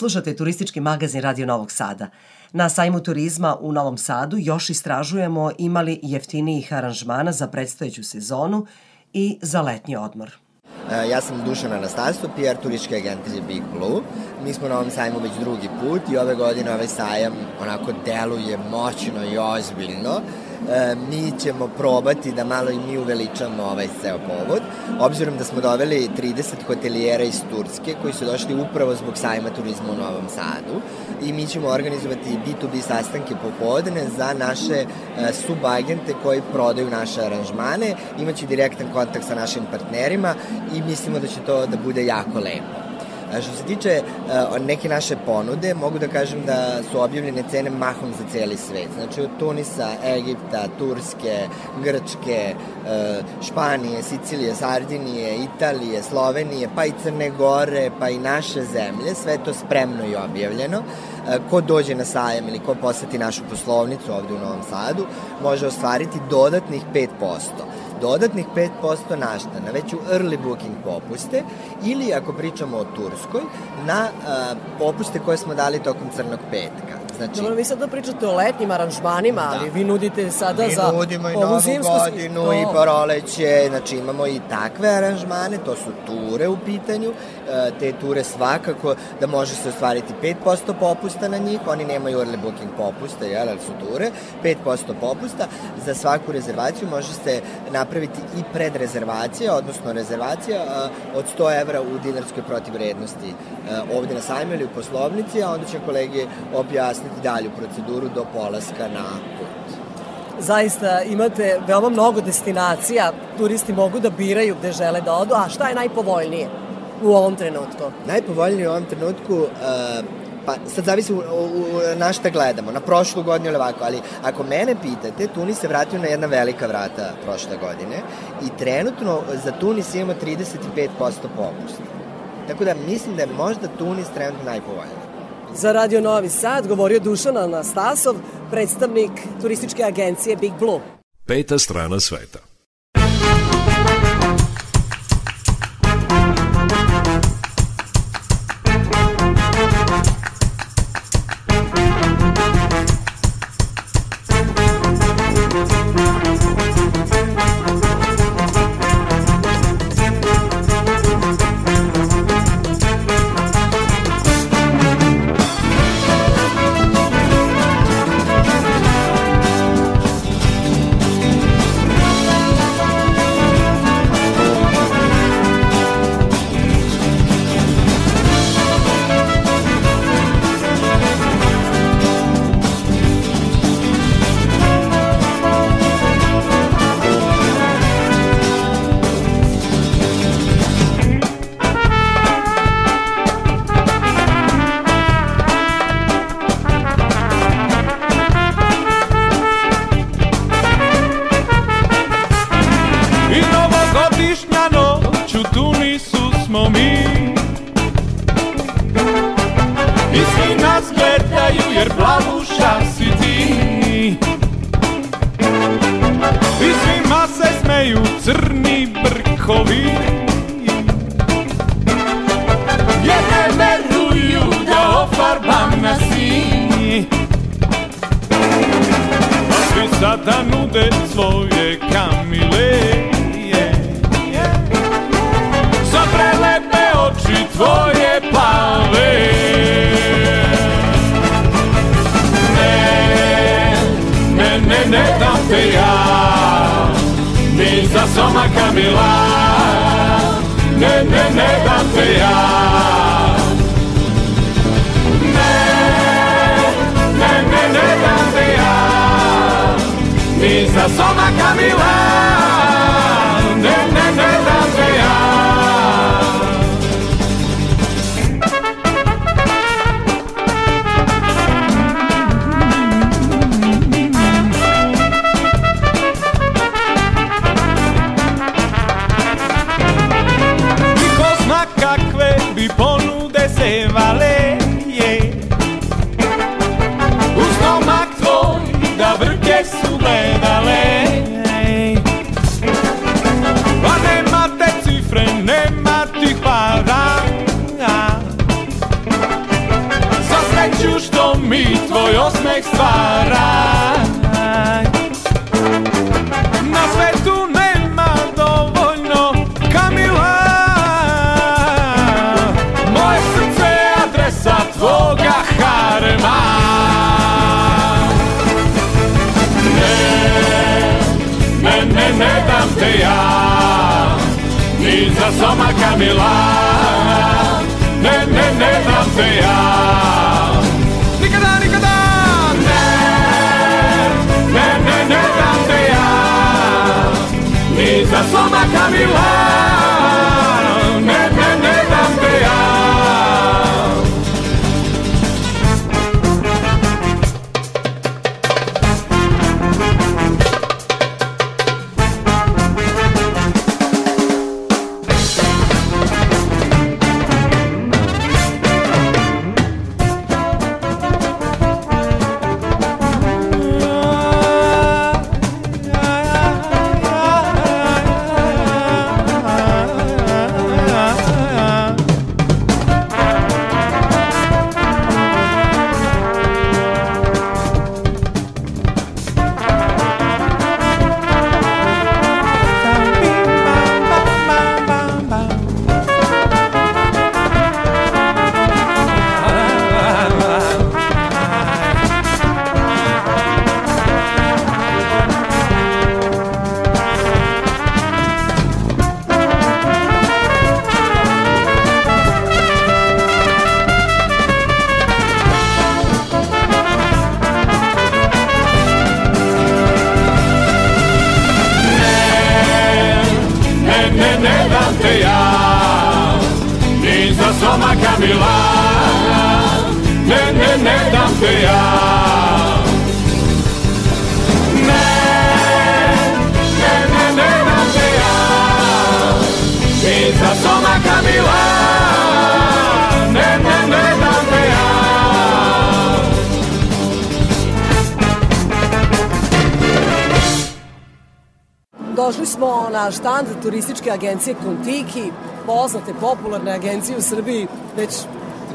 Slušate turistički magazin Radio Novog Sada. Na sajmu turizma u Novom Sadu još istražujemo imali jeftinijih aranžmana za predstojeću sezonu i za letnji odmor. E, Ja sam Dušan Anastasov, PR turističke agencije Big Blue. Mi smo na ovom sajmu već drugi put i ove godine ovaj sajam onako deluje moćno i ozbiljno. Mi ćemo probati da malo i mi uveličamo ovaj ceo povod, obzirom da smo doveli 30 hotelijera iz Turske koji su došli upravo zbog sajma turizma u Novom Sadu i mi ćemo organizovati B2B sastanke popodne za naše e, subagente koji prodaju naše aranžmane, imaće direktan kontakt sa našim partnerima i mislimo da će to da bude jako lepo. Što se tiče uh, neke naše ponude, mogu da kažem da su objavljene cene mahom za celi svet. Znači od Tunisa, Egipta, Turske, Grčke, uh, Španije, Sicilije, Sardinije, Italije, Slovenije, pa i Crne Gore, pa i naše zemlje, sve to spremno i objavljeno. Uh, ko dođe na sajam ili ko poseti našu poslovnicu ovde u Novom Sadu, može ostvariti dodatnih 5% dodatnih 5% našta na veću early booking popuste ili ako pričamo o Turskoj na uh, popuste koje smo dali tokom crnog petka. Znači, Dobro, vi sad pričate o letnjim aranžmanima, Da. ali vi nudite sada mi za nudimo i ovu novu zimsku godinu to. i proleće, znači imamo i takve aranžmane, to su ture u pitanju, e, te ture svakako da može se ostvariti 5% popusta na njih, oni nemaju early booking popusta, jel, ali su ture, 5% popusta, za svaku rezervaciju može se napraviti i predrezervacija, odnosno rezervacija e, od 100 evra u dinarskoj protivrednosti e, ovde na sajmu ili u poslovnici, a onda će kolege objasniti dalju proceduru do polaska na put. Zaista imate veoma mnogo destinacija, turisti mogu da biraju gde žele da odu, a šta je najpovoljnije u ovom trenutku? Najpovoljnije u ovom trenutku, uh, pa sad zavisi u, u, na šta gledamo, na prošlu godinu ili ovako, ali ako mene pitate, Tunis se vratio na jedna velika vrata prošle godine i trenutno za Tunis imamo 35% popusta. Tako da mislim da je možda Tunis trenutno najpovoljniji. Za Radio Novi Sad govorio Dušan Anastasov, predstavnik turističke agencije Big Blue. Peta strana sveta. Jer plavuša si ti. I svima se smeju crni brkovi. Jer ne veruju da ofarbana si A svi sada nude svoje ne dam te ja Ni za soma Kamila Ne, ne, ne dam te ja Ne, ne, mi tvoj osmeh stvara. Na svetu nema dovoljno Kamila. Moje srce je adresa tvoga harema. Ne, ne, ne, ne dam te ja Ni za soma Kamila. Ne, ne, ne dam te ja Ni za soma smo na štand turističke agencije Kontiki, poznate, popularne agencije u Srbiji već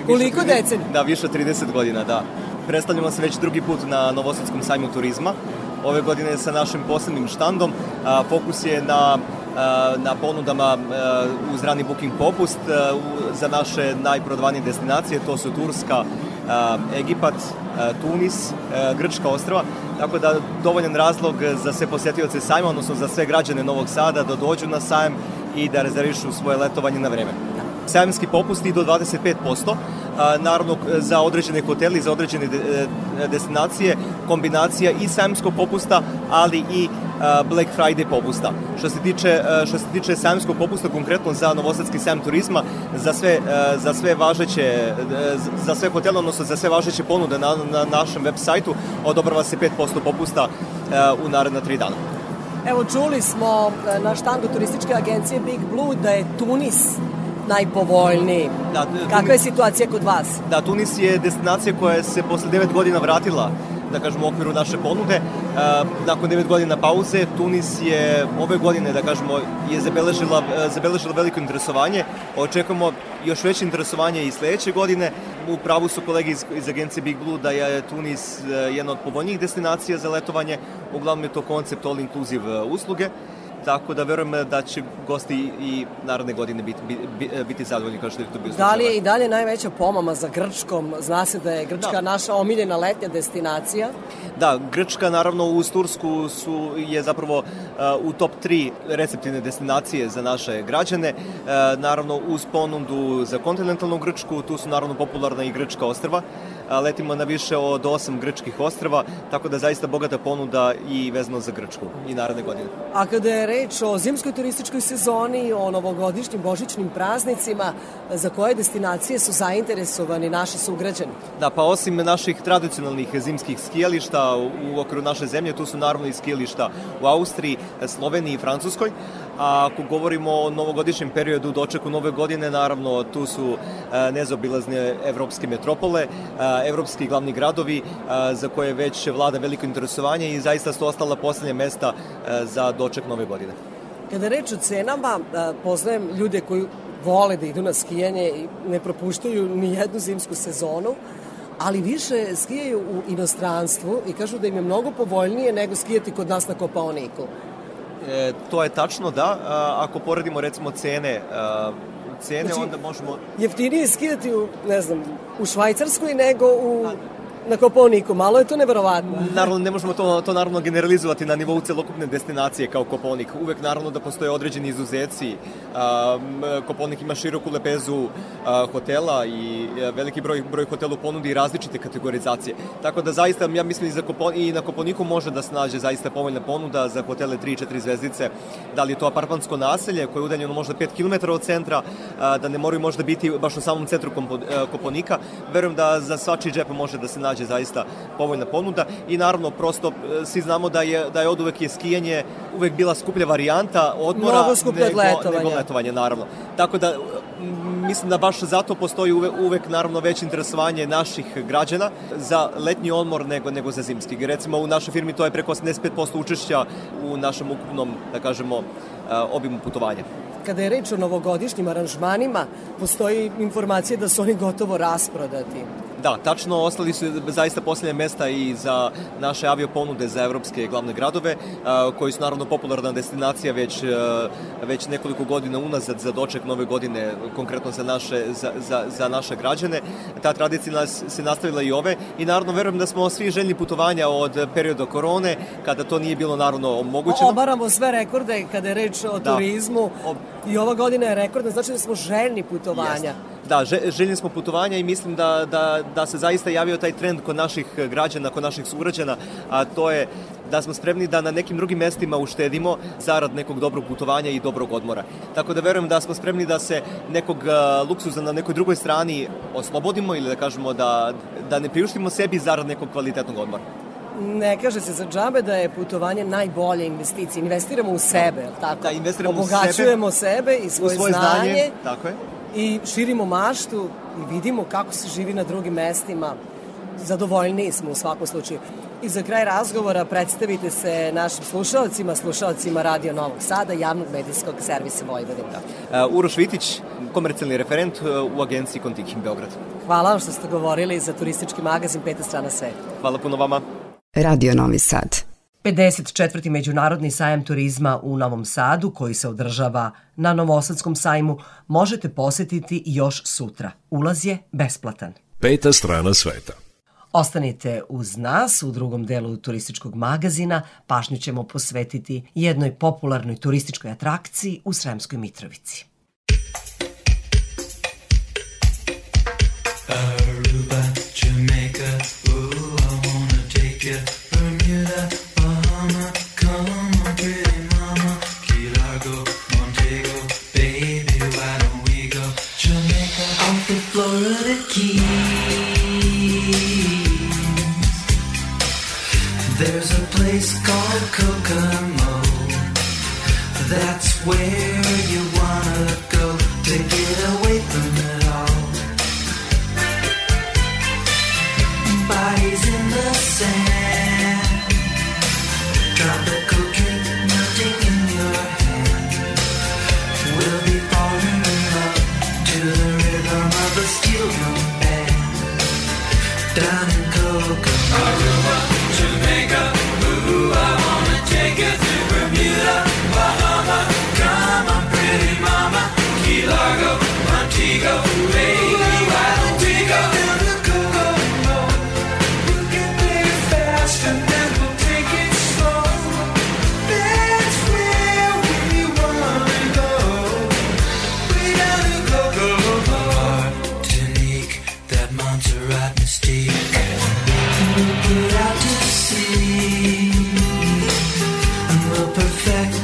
koliko decenija? Da, više od 30 godina, da. Predstavljamo se već drugi put na Novosadskom sajmu turizma. Ove godine sa našim posebnim štandom. A, fokus je na na ponudama uz rani booking popust za naše najprodavanije destinacije, to su Turska, Egipat, Tunis, Grčka ostrava, tako da dovoljan razlog za sve posjetioce sajma, odnosno za sve građane Novog Sada da dođu na sajam i da rezervišu svoje letovanje na vreme. Sajamski popust i do 25%, a, naravno za određene hoteli, za određene e, destinacije, kombinacija i sajamskog popusta, ali i Black Friday popusta. Što se tiče što se tiče sajamskog popusta konkretno za Novosadski sajam turizma, za sve za sve važeće za sve hotele, odnosno za sve važeće ponude na, na našem web sajtu odobrava se 5% popusta u naredna 3 dana. Evo čuli smo na štandu turističke agencije Big Blue da je Tunis najpovoljniji. Da, Kakva je situacija kod vas? Da, Tunis je destinacija koja se posle 9 godina vratila da kažemo, u okviru naše ponude. E, nakon 9 godina pauze, Tunis je ove godine, da kažemo, je zabeležila, e, zabeležila veliko interesovanje. Očekujemo još veće interesovanje i sledeće godine. U pravu su kolege iz, iz agencije Big Blue da je Tunis e, jedna od povoljnijih destinacija za letovanje. Uglavnom je to koncept all inclusive usluge tako da verujem da će gosti i narodne godine biti, biti, biti zadovoljni kao što je to bio Da li je i dalje najveća pomama za Grčkom? Zna se da je Grčka da. naša omiljena letnja destinacija. Da, Grčka naravno uz Tursku su, je zapravo uh, u top 3 receptivne destinacije za naše građane. Uh, naravno uz ponudu za kontinentalnu Grčku, tu su naravno popularna i Grčka ostrva letimo na više od osam grčkih ostrava, tako da zaista bogata ponuda i vezano za Grčku i naredne godine. A kada je reč o zimskoj turističkoj sezoni, o novogodišnjim božićnim praznicima, za koje destinacije su zainteresovani naši sugrađani? Da, pa osim naših tradicionalnih zimskih skijališta u okviru naše zemlje, tu su naravno i skijališta u Austriji, Sloveniji i Francuskoj, a ako govorimo o novogodišnjem periodu dočeku nove godine, naravno tu su nezobilazne evropske metropole, evropski glavni gradovi za koje već vlada veliko interesovanje i zaista su ostala poslednje mesta za doček nove godine. Kada reč o cenama, poznajem ljude koji vole da idu na skijanje i ne propuštaju ni jednu zimsku sezonu, ali više skijaju u inostranstvu i kažu da im je mnogo povoljnije nego skijati kod nas na Kopaoniku. E, to je tačno, da. A, ako poredimo recimo cene a, cene, znači, onda možemo... Jeftinije skidati u, ne znam, u Švajcarskoj nego u na Koponiku, malo je to neverovatno. Naravno, ne možemo to, to naravno generalizovati na nivou celokupne destinacije kao Koponik. Uvek naravno da postoje određeni izuzeci. Koponik ima široku lepezu hotela i veliki broj, broj hotela ponudi različite kategorizacije. Tako da zaista, ja mislim i, za Kopon, i na Koponiku može da se nađe zaista povoljna ponuda za hotele 3-4 zvezdice. Da li je to apartmansko naselje koje je udaljeno možda 5 km od centra, da ne moraju možda biti baš u samom centru Koponika. Verujem da za svačiji džep može da se nađe nađe zaista povoljna ponuda i naravno prosto e, svi znamo da je da je od uvek je skijanje uvek bila skuplja varijanta odmora Mnogo skuplje nego, letovanja. nego letovanje naravno. Tako da mislim da baš zato postoji uvek, uvek naravno veće interesovanje naših građana za letnji odmor nego nego za zimski. Recimo u našoj firmi to je preko 85% učešća u našem ukupnom da kažemo e, obimu putovanja. Kada je reč o novogodišnjim aranžmanima, postoji informacija da su oni gotovo rasprodati. Da, tačno, ostali su zaista posljednje mesta i za naše avioponude za evropske glavne gradove, koji su naravno popularna destinacija već, već nekoliko godina unazad za doček nove godine, konkretno za naše, za, za, za naše građane. Ta tradicija nas se nastavila i ove i naravno verujem da smo svi željni putovanja od perioda korone, kada to nije bilo naravno omogućeno. Obaramo sve rekorde kada je reč o da. turizmu i ova godina je rekordna, znači da smo željni putovanja. Jeste da, željni smo putovanja i mislim da, da, da se zaista javio taj trend kod naših građana, kod naših sugrađana, a to je da smo spremni da na nekim drugim mestima uštedimo zarad nekog dobrog putovanja i dobrog odmora. Tako da verujem da smo spremni da se nekog luksuza na nekoj drugoj strani oslobodimo ili da kažemo da, da ne priuštimo sebi zarad nekog kvalitetnog odmora. Ne kaže se za džabe da je putovanje najbolja investicija. Investiramo u sebe, tako? Da, investiramo Obogaćujemo u sebe, sebe i svoje, svoje znanje. znanje. Tako je i širimo maštu i vidimo kako se živi na drugim mestima. Zadovoljniji smo u svakom slučaju. I za kraj razgovora predstavite se našim slušalcima, slušalcima Radio Novog Sada, javnog medijskog servisa Vojvodina. Uh, Uroš Vitić, komercijalni referent uh, u agenciji Kontikim Beograd. Hvala vam što ste govorili za turistički magazin Peta strana sveta. Hvala puno vama. Radio Novi Sad. 54. Međunarodni sajam turizma u Novom Sadu, koji se održava na Novosadskom sajmu, možete posetiti još sutra. Ulaz je besplatan. Peta strana sveta. Ostanite uz nas u drugom delu turističkog magazina. Pažnju ćemo posvetiti jednoj popularnoj turističkoj atrakciji u Sremskoj Mitrovici. Aruba, Jamaica, ooh, I wanna take you Kokomo. That's where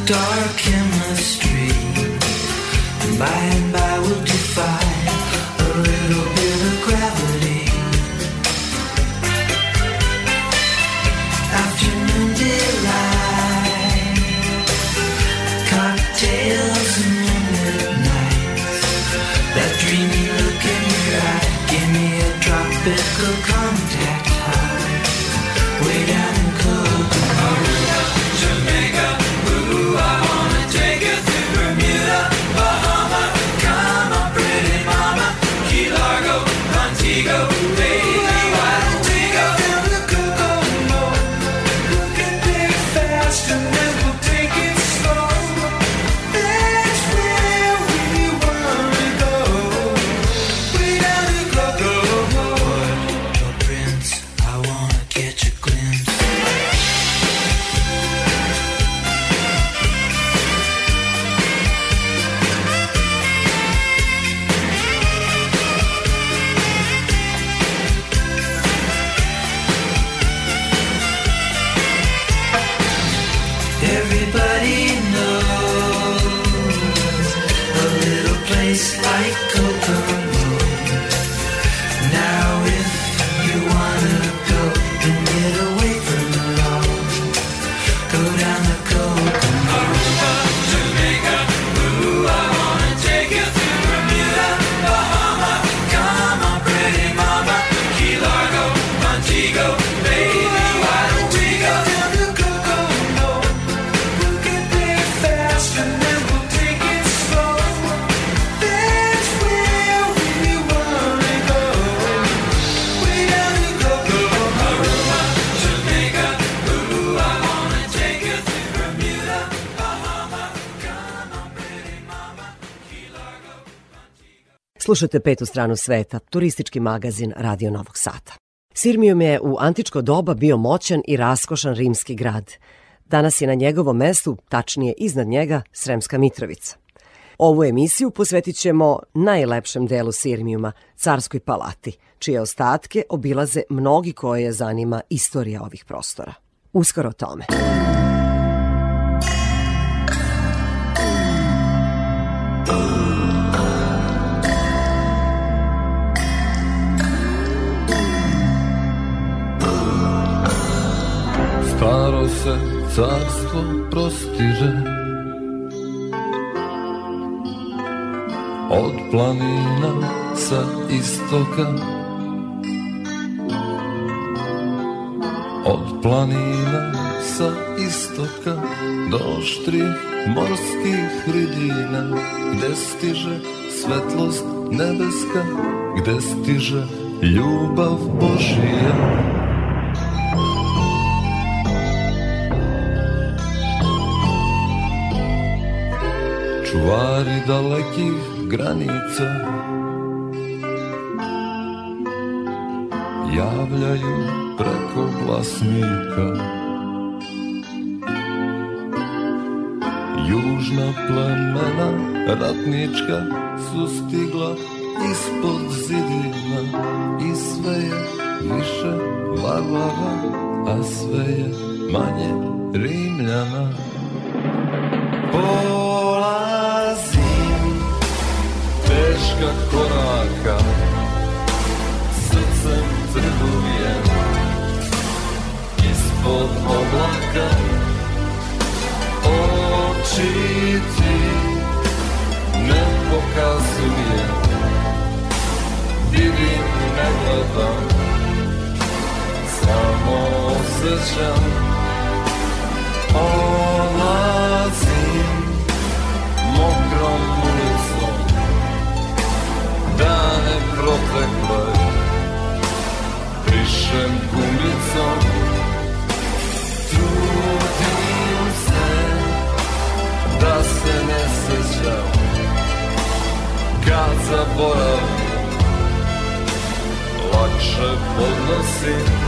perfect our chemistry. And by and by we'll defy Slušate petu stranu sveta, turistički magazin Radio Novog Sada. Sirmijum je u antičko doba bio moćan i raskošan rimski grad. Danas je na njegovom mestu, tačnije iznad njega, Sremska Mitrovica. Ovu emisiju posvetit ćemo najlepšem delu Sirmijuma, Carskoj palati, čije ostatke obilaze mnogi koje zanima istorija ovih prostora. Uskoro tome. Staro se carstvo prostiže. Od planina sa istoka. Od planina sa istoka Do štrih morskih hridina Gde stiže svetlost nebeska Gde stiže ljubav Božija Čuvari dalekih granica. Javljaju preko glasnika Južna plemena ratnička su stigla ispod zidina I sve je više varvara, a sve je manje rimljana teška koraka. Srcem trgujem Ispod oblaka. Oči ti ne pokazujem Vidim, ne gledam Samo osjećam. Olazim mokrom ulicom Dane protekle. Brišem gumicom Trudim se Da se ne sećam. Kad zaboravim Lakše podnosim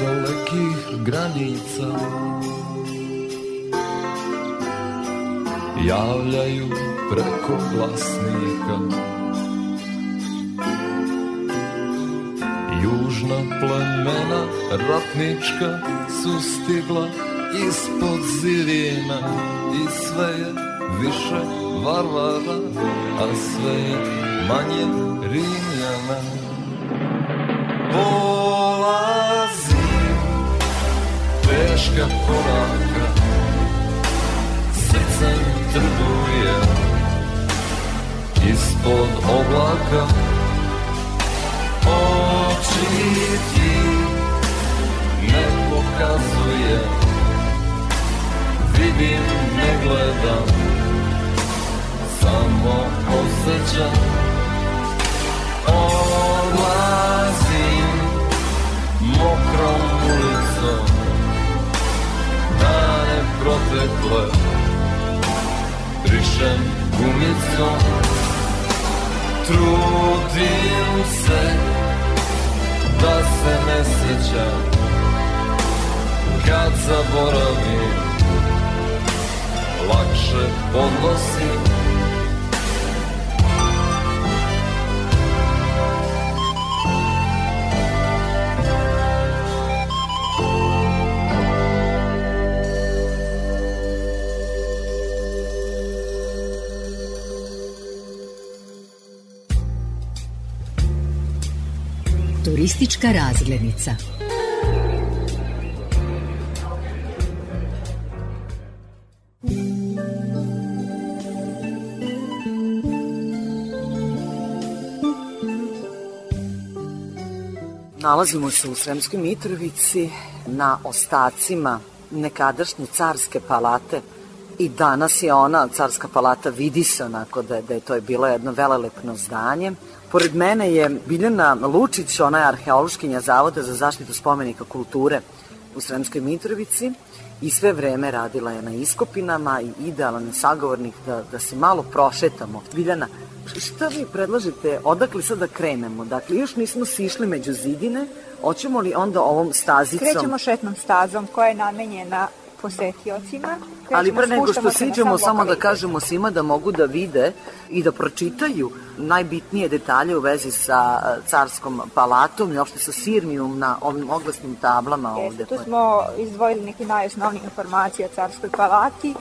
dalekih granica. Javljaju preko glasnika Južna plemena ratnička su stigla ispod zidina I sve je više varvara, a sve je manje rimljana teška koraka Srcem trguje ispod oblaka. Oči ti ne pokazuje. Vidim, ne gledam Samo osjećam. Odlazim mokrom ulicom protekle. Brišem gumicom Trudim se da se ne sećam. Kad zaboravim lakše podnosim Turistička razglednica. Nalazimo se u Sremskoj Mitrovici na ostacima nekadašnje carske palate i danas je ona, carska palata, vidi se onako da, da je to je bilo jedno velelepno zdanje. Pored mene je Biljana Lučić, ona je arheološkinja Zavoda za zaštitu spomenika kulture u Sremskoj Mitrovici i sve vreme radila je na iskopinama i idealan je sagovornik da, da se malo prošetamo. Biljana, šta vi predlažete, odakle sad da krenemo? Dakle, još nismo sišli među zidine, hoćemo li onda ovom stazicom? Krećemo šetnom stazom koja je namenjena posetiocima. Ali pre nego što siđemo, sam samo da kažemo svima da mogu da vide i da pročitaju najbitnije detalje u vezi sa e, carskom palatom i opšte sa Sirmijom na ovim oglasnim tablama ovde. Tu smo izdvojili neki najosnovnije informacije o Carskoj palati,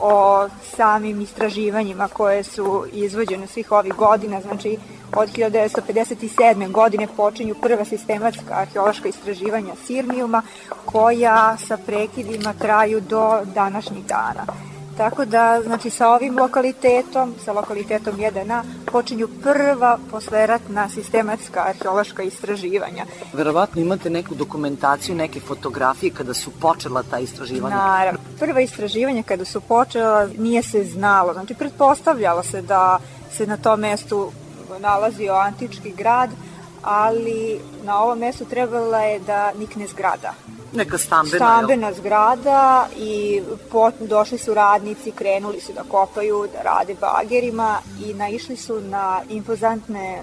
o samim istraživanjima koje su izvođene svih ovih godina, znači od 1957. godine počinju prva sistematska arheološka istraživanja Sirmijuma, koja sa prekidima traju do današnjih dana. Tako da, znači, sa ovim lokalitetom, sa lokalitetom 1A, počinju prva posleratna sistematska arheološka istraživanja. Verovatno imate neku dokumentaciju, neke fotografije kada su počela ta istraživanja. Naravno. Prva istraživanja kada su počela nije se znalo. Znači, pretpostavljalo se da se na tom mestu nalazio antički grad, ali na ovom mestu trebala je da nikne zgrada. Neka stambena, Stambena zgrada i pot, došli su radnici, krenuli su da kopaju, da rade bagerima i naišli su na impozantne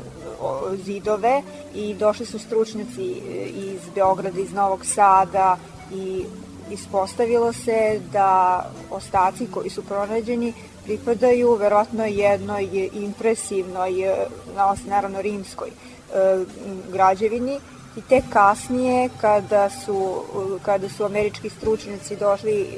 zidove i došli su stručnjaci iz Beograda, iz Novog Sada i ispostavilo se da ostaci koji su pronađeni pripadaju verovatno jednoj impresivnoj, naravno rimskoj e, građevini i tek kasnije kada su, kada su američki stručnjaci došli e,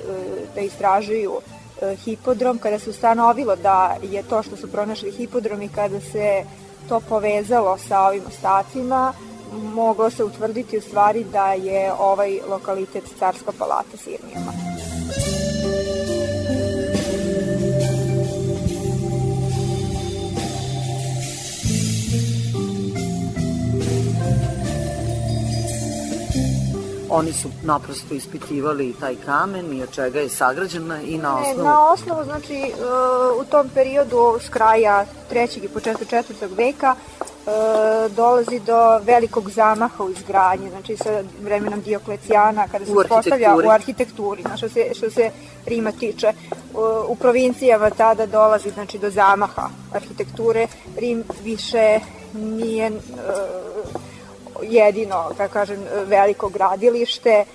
da istražuju e, hipodrom, kada se ustanovilo da je to što su pronašli hipodrom i kada se to povezalo sa ovim ostacima, moglo se utvrditi u stvari da je ovaj lokalitet Carska palata Sirmijama. Oni su naprosto ispitivali taj kamen i od čega je sagrađena i na Ne, osnovu... na osnovu, znači, e, u tom periodu s kraja trećeg i početka četvrtog veka e, dolazi do velikog zamaha u izgradnji, znači sa vremenom Dioklecijana, kada se arhitekturi. u arhitekturi, znači, što se, što se Rima tiče. U, u provincijama tada dolazi znači, do zamaha arhitekture. Rim više nije e, jedino, kako kažem, veliko gradilište, e,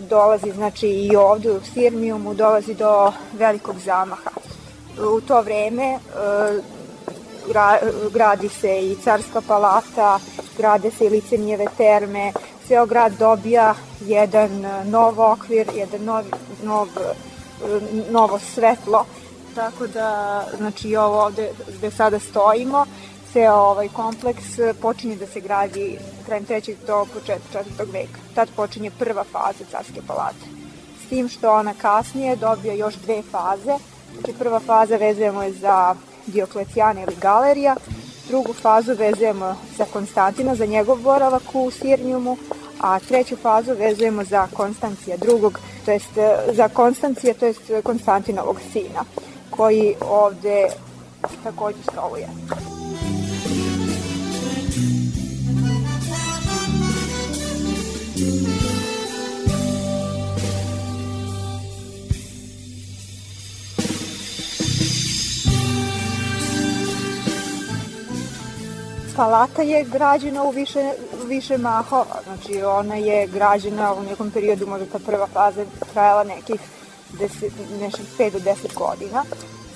dolazi znači i ovde u Sirmijumu dolazi do velikog zamaha. u to vreme e, gra, gradi se i Carska palata, grade se i Licenijeve terme, ceo grad dobija jedan nov okvir, jedan nov, nov, novo svetlo, tako da, znači, ovo ovde gde sada stojimo, ceo ovaj kompleks počinje da se gradi krajem trećeg do početka četvrtog veka. Tad počinje prva faza Carske palate. S tim što ona kasnije dobija još dve faze. Znači prva faza vezujemo je za Dioklecijana ili Galerija, drugu fazu vezujemo za Konstantina, za njegov boravak u Sirnjumu, a treću fazu vezujemo za Konstancija drugog, to jest za Konstancija, to jest Konstantinovog sina, koji ovde takođe stoluje. Palata je građena u više, više mahova, znači ona je građena u nekom periodu, možda ta prva faza trajala nekih 10, nešto 5 do 10 godina,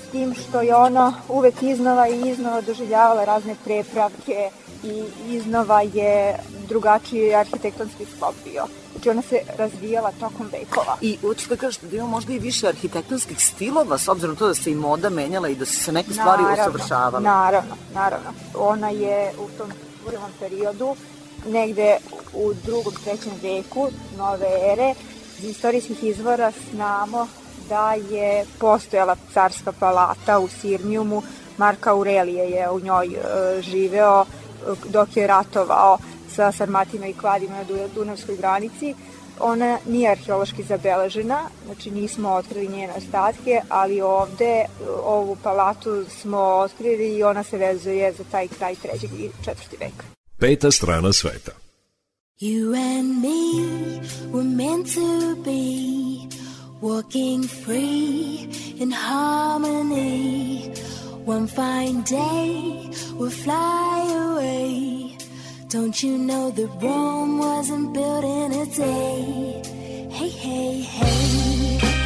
s tim što je ona uvek iznova i iznova doživljavala razne prepravke i iznova je drugačiji arhitektonski sklop bio. Znači ona se razvijala tokom vekova. I hoćete da kažete da ima možda i više arhitektonskih stilova, s obzirom to da se i moda menjala i da su se neke stvari Naravno, usavršavale? Naravno, naravno. Ona je u tom prvom periodu, negde u drugom, trećem veku nove ere, iz istorijskih izvora znamo da je postojala carska palata u Sirmijumu, Marka Aurelije je u njoj e, živeo e, dok je ratovao sa Sarmatima i Kvadima na Du- Dunavskoj granici. Ona nije arheološki zabeležena, znači nismo otkrili njene ostatke, ali ovde ovu palatu smo otkrili i ona se vezuje za taj kraj trećeg i četvrti veka. Peta strana sveta. You and me were meant to be walking free in harmony. One fine day we'll fly away. Don't you know that Rome wasn't built in a day? Hey, hey, hey.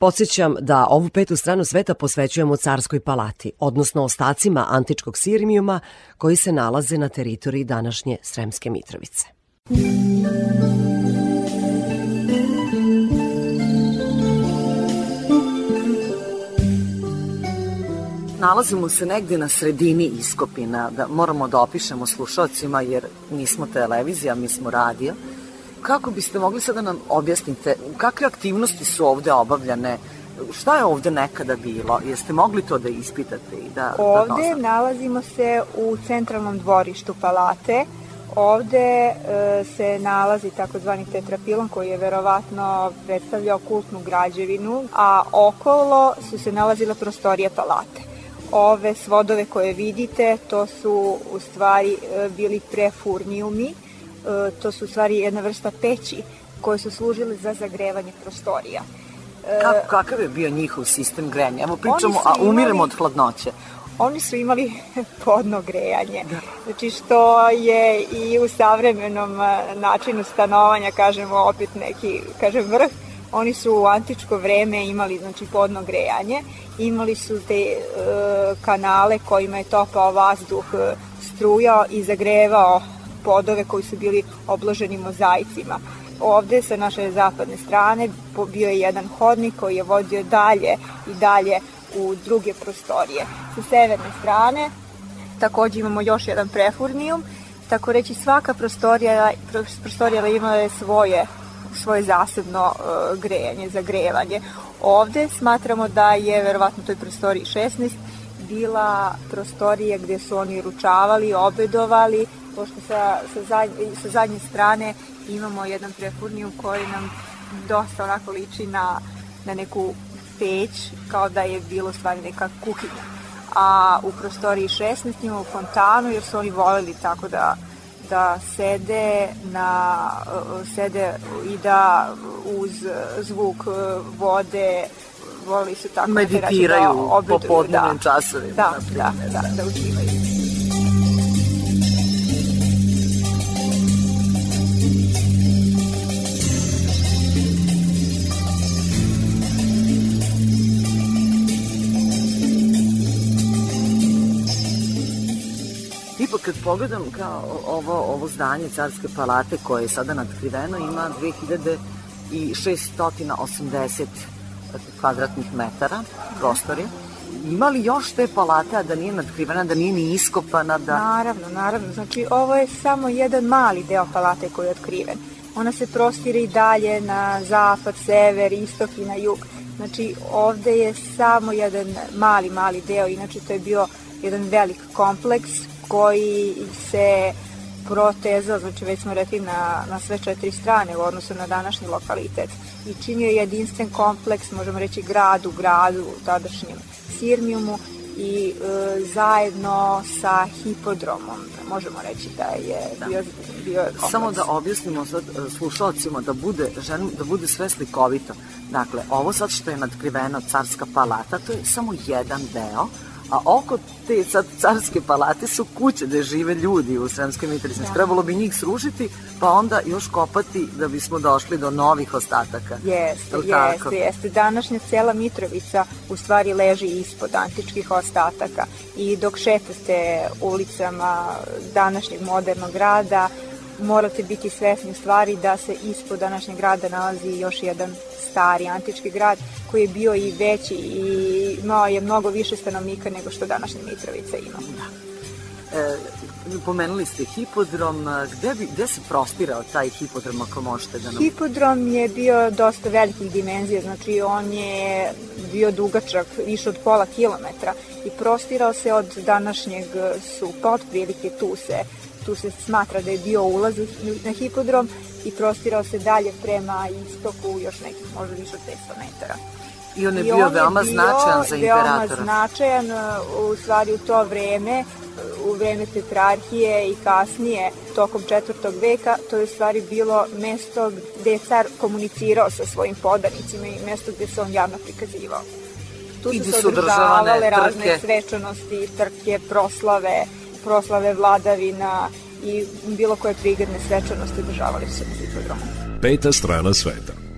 Podsjećam da ovu petu stranu sveta posvećujemo Carskoj palati, odnosno ostacima antičkog Sirmijuma koji se nalaze na teritoriji današnje Sremske Mitrovice. Nalazimo se negde na sredini iskopina, da moramo da opišemo slušalcima jer nismo televizija, mi smo radio. Kako biste mogli sada nam objasnite, kakve aktivnosti su ovde obavljane, šta je ovde nekada bilo? Jeste mogli to da ispitate i da, da Ovde doznate? nalazimo se u centralnom dvorištu palate. Ovde e, se nalazi takozvani tetrapilon koji je verovatno predstavljao kultnu građevinu, a okolo su se nalazile prostorije palate. Ove svodove koje vidite, to su u stvari e, bili prefurnijumi, to su u stvari jedna vrsta peći koje su služile za zagrevanje prostorija. E, Kako, kakav je bio njihov sistem grejanja? Evo pričamo, a umiremo imali- od hladnoće. Oni su imali podno grejanje, znači što je i u savremenom a, načinu stanovanja, kažemo opet neki, kažem vrh, oni su u antičko vreme imali znači podno grejanje, imali su te e, kanale kojima je topao vazduh, e, strujao i zagrevao podove koji su bili obloženi mozaicima. Ovde sa naše zapadne strane bio je jedan hodnik koji je vodio dalje i dalje u druge prostorije. Sa severne strane takođe imamo još jedan prefurnijum, tako reći svaka prostorija, pros- prostorija imala je svoje svoje zasebno e, grejanje, zagrevanje. Ovde smatramo da je verovatno toj prostoriji 16 bila prostorija gde su oni ručavali, obedovali, pošto sa, sa, zadnje, sa zadnje strane imamo jedan prefurnijum koji nam dosta onako liči na, na neku peć, kao da je bilo stvari neka kuhinja. A u prostoriji 16 imamo fontanu, jer su oni voleli tako da da sede na sede i da uz zvuk vode voleli su tako da kažem, Meditiraju da u obeduju, popodnevnim da. časovima, Da, na da, primer, da, da uživaju. Kad pogledam kao ovo, ovo zdanje Carske palate koje je sada nadkriveno ima 2680 kvadratnih metara prostorije. Ima li još te palate, a da nije nadkrivena, da nije ni iskopana, da... Naravno, naravno. Znači, ovo je samo jedan mali deo palate koji je otkriven. Ona se prostire i dalje na zapad, sever, istok i na jug. Znači, ovde je samo jedan mali, mali deo. Inače, to je bio jedan velik kompleks koji se protezao, znači već smo rekli na, na sve četiri strane u odnosu na današnji lokalitet i činio je jedinstven kompleks, možemo reći grad u gradu u tadašnjem Sirmijumu i e, zajedno sa hipodromom, možemo reći da je bio, bio kompleks. Samo da objasnimo sad e, slušalcima da bude, želim da bude sve slikovito. Dakle, ovo sad što je nadkriveno carska palata, to je samo jedan deo, a oko te sad carske palate su kuće gde žive ljudi u Sremskoj Mitrovici. Da. Trebalo bi njih srušiti, pa onda još kopati da bismo došli do novih ostataka. Jeste, Jel tako? jeste, jeste. Današnja cela Mitrovica u stvari leži ispod antičkih ostataka i dok šetate ulicama današnjeg modernog grada morate biti svesni stvari da se ispod današnjeg grada nalazi još jedan stari antički grad koji je bio i veći i imao je mnogo više stanovnika nego što današnja Mitrovica ima. E, pomenuli ste hipodrom, gde, bi, gde se prostirao taj hipodrom ako možete da nam... Hipodrom je bio dosta velikih dimenzija, znači on je bio dugačak više od pola kilometra i prostirao se od današnjeg supa, otprilike tu se, tu se smatra da je bio ulaz na hipodrom i prostirao se dalje prema istoku još nekih možda više od 500 metara. I on je bio veoma značajan za Veoma imperatora. značajan uh, u stvari u to vreme, uh, u vreme Petrarhije i kasnije tokom četvrtog veka, to je u stvari bilo mesto gde je car komunicirao sa svojim podanicima i mesto gde se on javno prikazivao. Tu I su se održavale razne trke. svečanosti, trke, proslave, proslave vladavina i bilo koje prigradne svečanosti održavali su se na hipodromu. Peta strana sveta.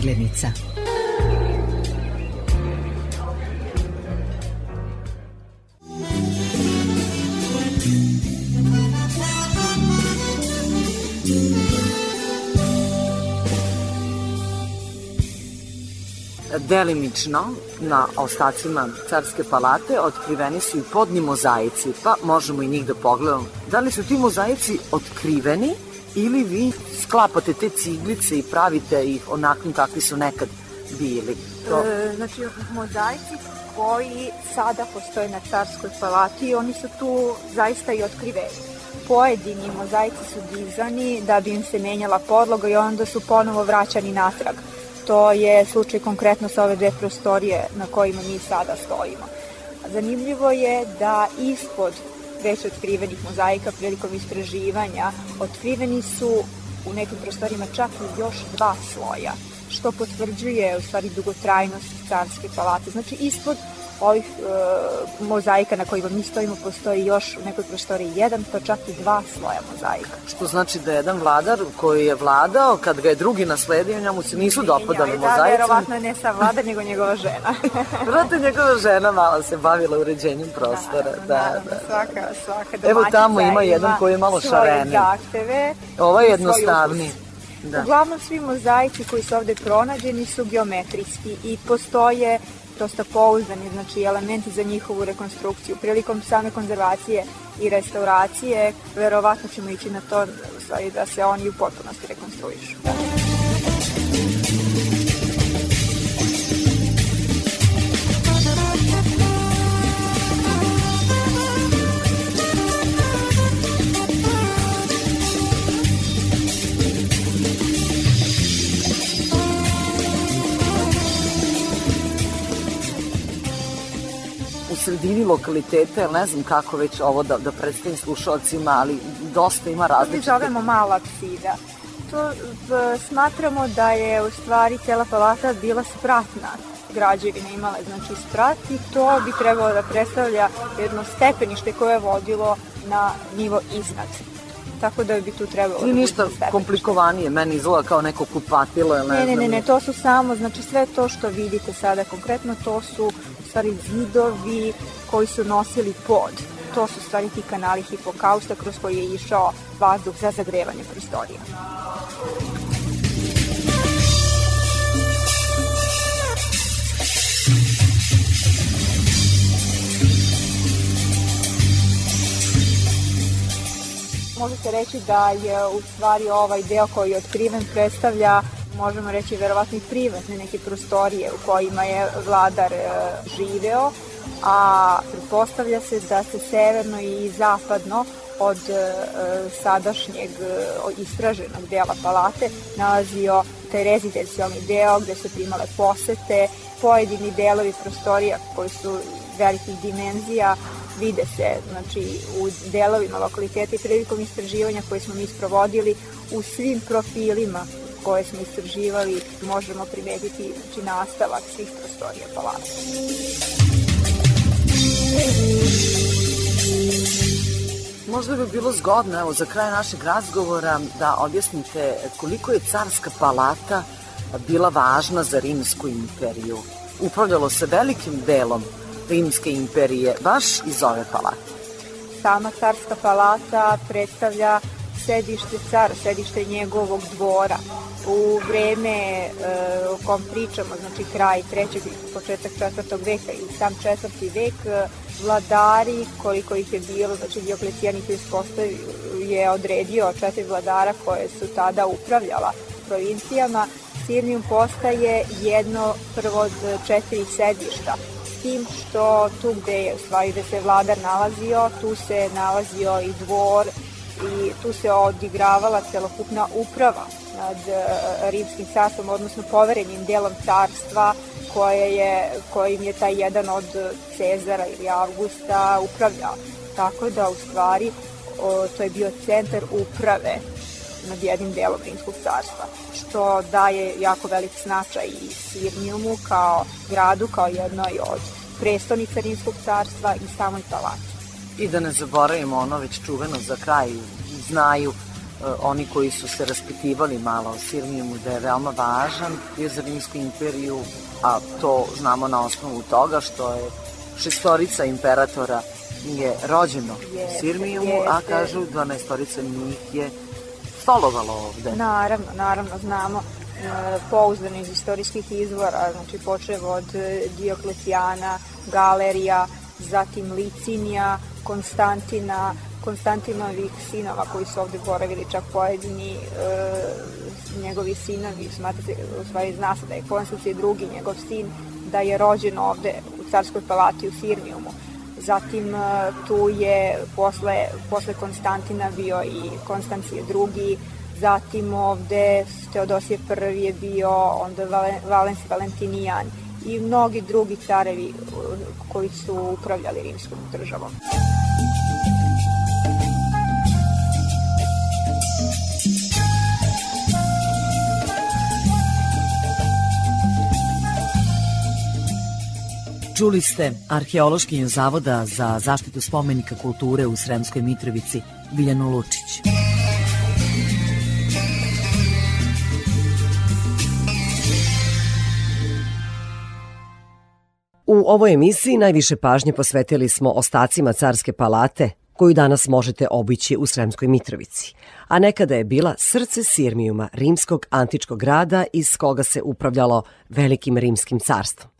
Razglednica. Delimično na ostacima Carske palate otkriveni su i podni mozaici, pa možemo i njih da pogledamo. Da li su ti mozaici otkriveni ili vi sklapate te ciglice i pravite ih onakvim kakvi su nekad bili? To... E, znači, mozaici koji sada postoje na Carskoj palati, oni su tu zaista i otkriveni. Pojedini mozaici su dizani da bi im se menjala podloga i onda su ponovo vraćani natrag. To je slučaj konkretno sa ove dve prostorije na kojima mi sada stojimo. Zanimljivo je da ispod već otkrivenih mozaika prilikom istraživanja otkriveni su u nekim prostorima čak i još dva sloja, što potvrđuje u stvari dugotrajnost carske palate. Znači ispod ovih e, mozaika na kojima mi stojimo postoji još u nekoj prostoriji jedan, pa čak i dva sloja mozaika. Što znači da jedan vladar koji je vladao, kad ga je drugi nasledio, njemu se nisu dopadali Da, mozaici. verovatno ne sa vladar, nego njegova žena. Vrlo njegova žena malo se bavila uređenjem prostora. Da, da. Svaka, svaka domaćica Evo tamo ima jedan koji je malo šareniji. zahteve. Ovo je svoj jednostavniji. ukus. Da. Uglavnom svi mozaici koji su ovde pronađeni su geometrijski i postoje dosta pouzdani, znači elementi za njihovu rekonstrukciju. Prilikom same konzervacije i restauracije, verovatno ćemo ići na to stvari, da se oni u potpunosti rekonstruišu. Sredini lokaliteta, ne znam kako već ovo da, da predstavim slušalcima, ali dosta ima To mi zovemo mala psida. To v, smatramo da je u stvari cela palata bila spratna građevina imala je znači sprat i to bi trebalo da predstavlja jedno stepenište koje je vodilo na nivo iznad. Tako da bi tu trebalo Nije da ništa komplikovanije, meni izgleda kao neko kupatilo, ili ne, Ne, ne, znam. ne, ne, to su samo, znači sve to što vidite sada konkretno, to su stvari zidovi koji su nosili pod. To su stvari ti kanali hipokausta kroz koji je išao vazduh za zagrevanje prostorija. Može se reći da je u stvari ovaj deo koji je otkriven predstavlja možemo reći verovatno i privatne neke prostorije u kojima je vladar e, živeo, a pretpostavlja se da se severno i zapadno od e, sadašnjeg e, istraženog dela palate nalazio taj rezidencijalni deo gde su primale posete, pojedini delovi prostorija koji su velikih dimenzija vide se znači, u delovima lokaliteta i prilikom istraživanja koje smo mi sprovodili u svim profilima koje smo istraživali možemo primetiti znači, nastavak svih prostorija palata. Možda bi bilo zgodno, evo, za kraj našeg razgovora da objasnite koliko je carska palata bila važna za rimsku imperiju. Upravljalo se velikim delom rimske imperije baš iz ove palate. Sama carska palata predstavlja sedište cara, sedište njegovog dvora. U vreme e, o kom pričamo, znači kraj trećeg i početak četvrtog veka i sam četvrti vek, e, vladari, koliko ih je bilo, znači Dioklecijan ih je odredio četiri vladara koje su tada upravljala provincijama. Sirmium postaje jedno prvo od četiri sedišta tim što tu gde je u stvari gde se vladar nalazio, tu se nalazio i dvor i tu se odigravala celokupna uprava nad e, rimskim carstvom, odnosno poverenim delom carstva koje je, kojim je taj jedan od Cezara ili Augusta upravljao. Tako da u stvari o, to je bio centar uprave nad jednim delom Rimskog carstva, što daje jako velik značaj i Sirnijumu kao gradu, kao jednoj od prestonica Rimskog carstva i samoj palati. I da ne zaboravimo ono već čuveno za kraj, znaju oni koji su se raspitivali malo o Sirmijumu da je veoma važan bio za Rimsku imperiju, a to znamo na osnovu toga što je šestorica imperatora je rođeno u Sirmijumu, a kažu 12 njih je stolovalo ovde. Naravno, naravno, znamo e, pouzdano iz istorijskih izvora, znači počev od e, Dioklecijana, Galerija, zatim Licinija, Konstantina, Konstantinovih sinova koji su ovde boravili, čak pojedini e, njegovi sinovi, smatrate, u stvari zna se da je Konstancije drugi njegov sin, da je rođen ovde u carskoj palati u Sirmijumu. Zatim e, tu je posle, posle Konstantina bio i Konstancije drugi, zatim ovde Teodosije prvi je bio, onda Valen, Valens Valentinijan i mnogi drugi carevi koji su upravljali rimskom državom. Čuli ste arheološkinju Zavoda za zaštitu spomenika kulture u Sremskoj Mitrovici, Biljanu Lučić. U ovoj emisiji najviše pažnje posvetili smo ostacima carske palate, koju danas možete obići u Sremskoj Mitrovici, a nekada je bila srce Sirmijuma, rimskog antičkog grada iz koga se upravljalo velikim rimskim carstvom.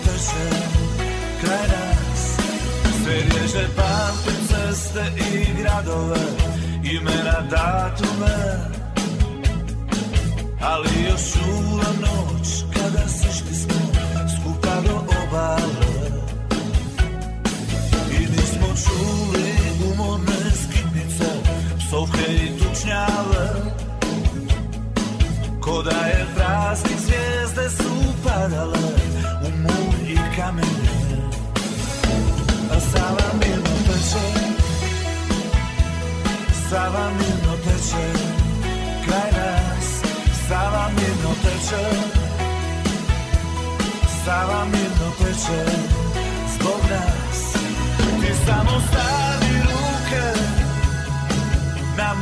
Mirno teče Kraj nas Sve rježe pamtim ceste i gradove Imena datume. Ali još čula noć Kada sišli smo skupa do obale. I nismo čuli umorne skitnice, psovke i tučnjave. Ko da je praznik zvijezde su padale u mulj i kamenje. A Sava mirno teče, Sava mirno teče, kraj nas, Sava mirno teče. Sava mirno teče zbog nas. Ti samo stavi ruke na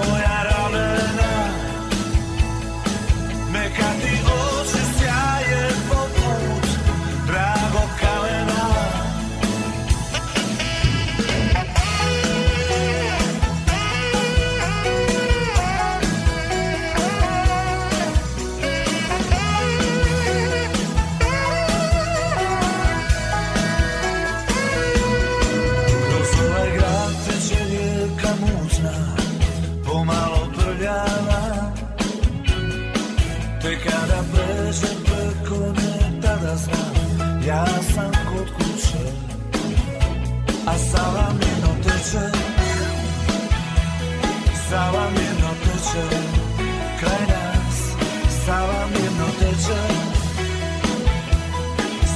mirno teče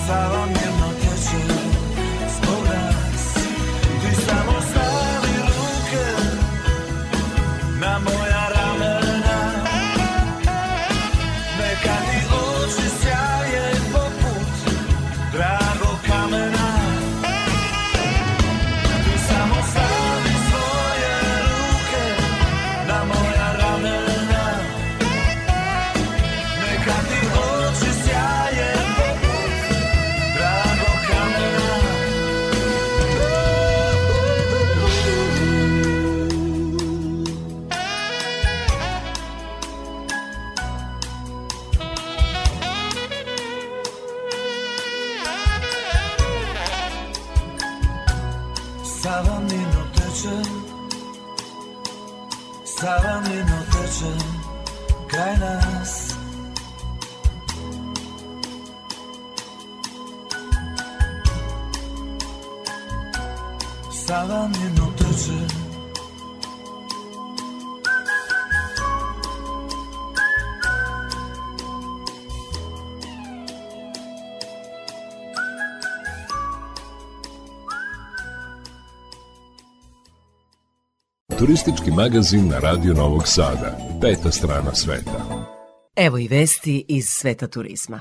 Sava mirno Turistički magazin na Radio Novog Sada. Peta strana sveta. Evo i vesti iz sveta turizma.